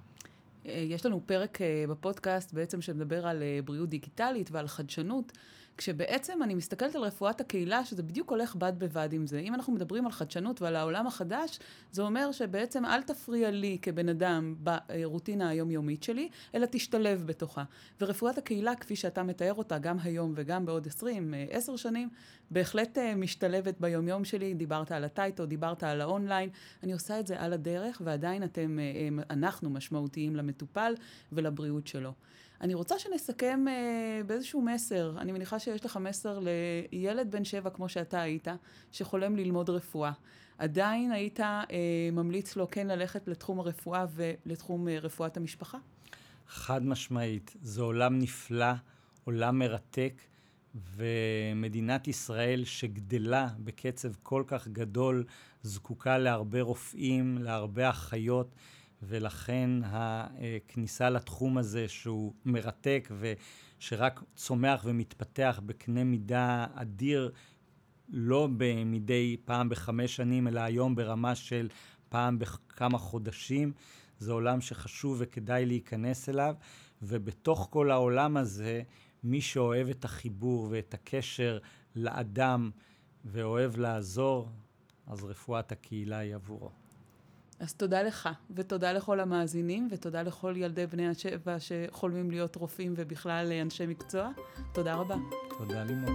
אה, יש לנו פרק אה, בפודקאסט בעצם שמדבר על אה, בריאות דיגיטלית ועל חדשנות. כשבעצם אני מסתכלת על רפואת הקהילה, שזה בדיוק הולך בד בבד עם זה. אם אנחנו מדברים על חדשנות ועל העולם החדש, זה אומר שבעצם אל תפריע לי כבן אדם ברוטינה היומיומית שלי, אלא תשתלב בתוכה. ורפואת הקהילה, כפי שאתה מתאר אותה, גם היום וגם בעוד 20, 10 שנים, בהחלט אה, משתלבת ביומיום שלי. דיברת על הטייטו, דיברת על האונליין. אני עושה את זה על הדרך, ועדיין אתם, אה, אה, אנחנו משמעותיים למטופל ולבריאות שלו. אני רוצה שנסכם אה, באיזשהו מסר. אני מניחה שיש לך מסר לילד בן שבע, כמו שאתה היית, שחולם ללמוד רפואה. עדיין היית אה, ממליץ לו כן ללכת לתחום הרפואה ולתחום אה, רפואת המשפחה? חד משמעית. זה עולם נפלא, עולם מרתק, ומדינת ישראל שגדלה בקצב כל כך גדול, זקוקה להרבה רופאים, להרבה אחיות. ולכן הכניסה לתחום הזה שהוא מרתק ושרק צומח ומתפתח בקנה מידה אדיר, לא מדי פעם בחמש שנים, אלא היום ברמה של פעם בכמה חודשים. זה עולם שחשוב וכדאי להיכנס אליו, ובתוך כל העולם הזה, מי שאוהב את החיבור ואת הקשר לאדם ואוהב לעזור, אז רפואת הקהילה היא עבורו. אז תודה לך, ותודה לכל המאזינים, ותודה לכל ילדי בני השבע שחולמים להיות רופאים ובכלל אנשי מקצוע. תודה רבה. תודה לימור.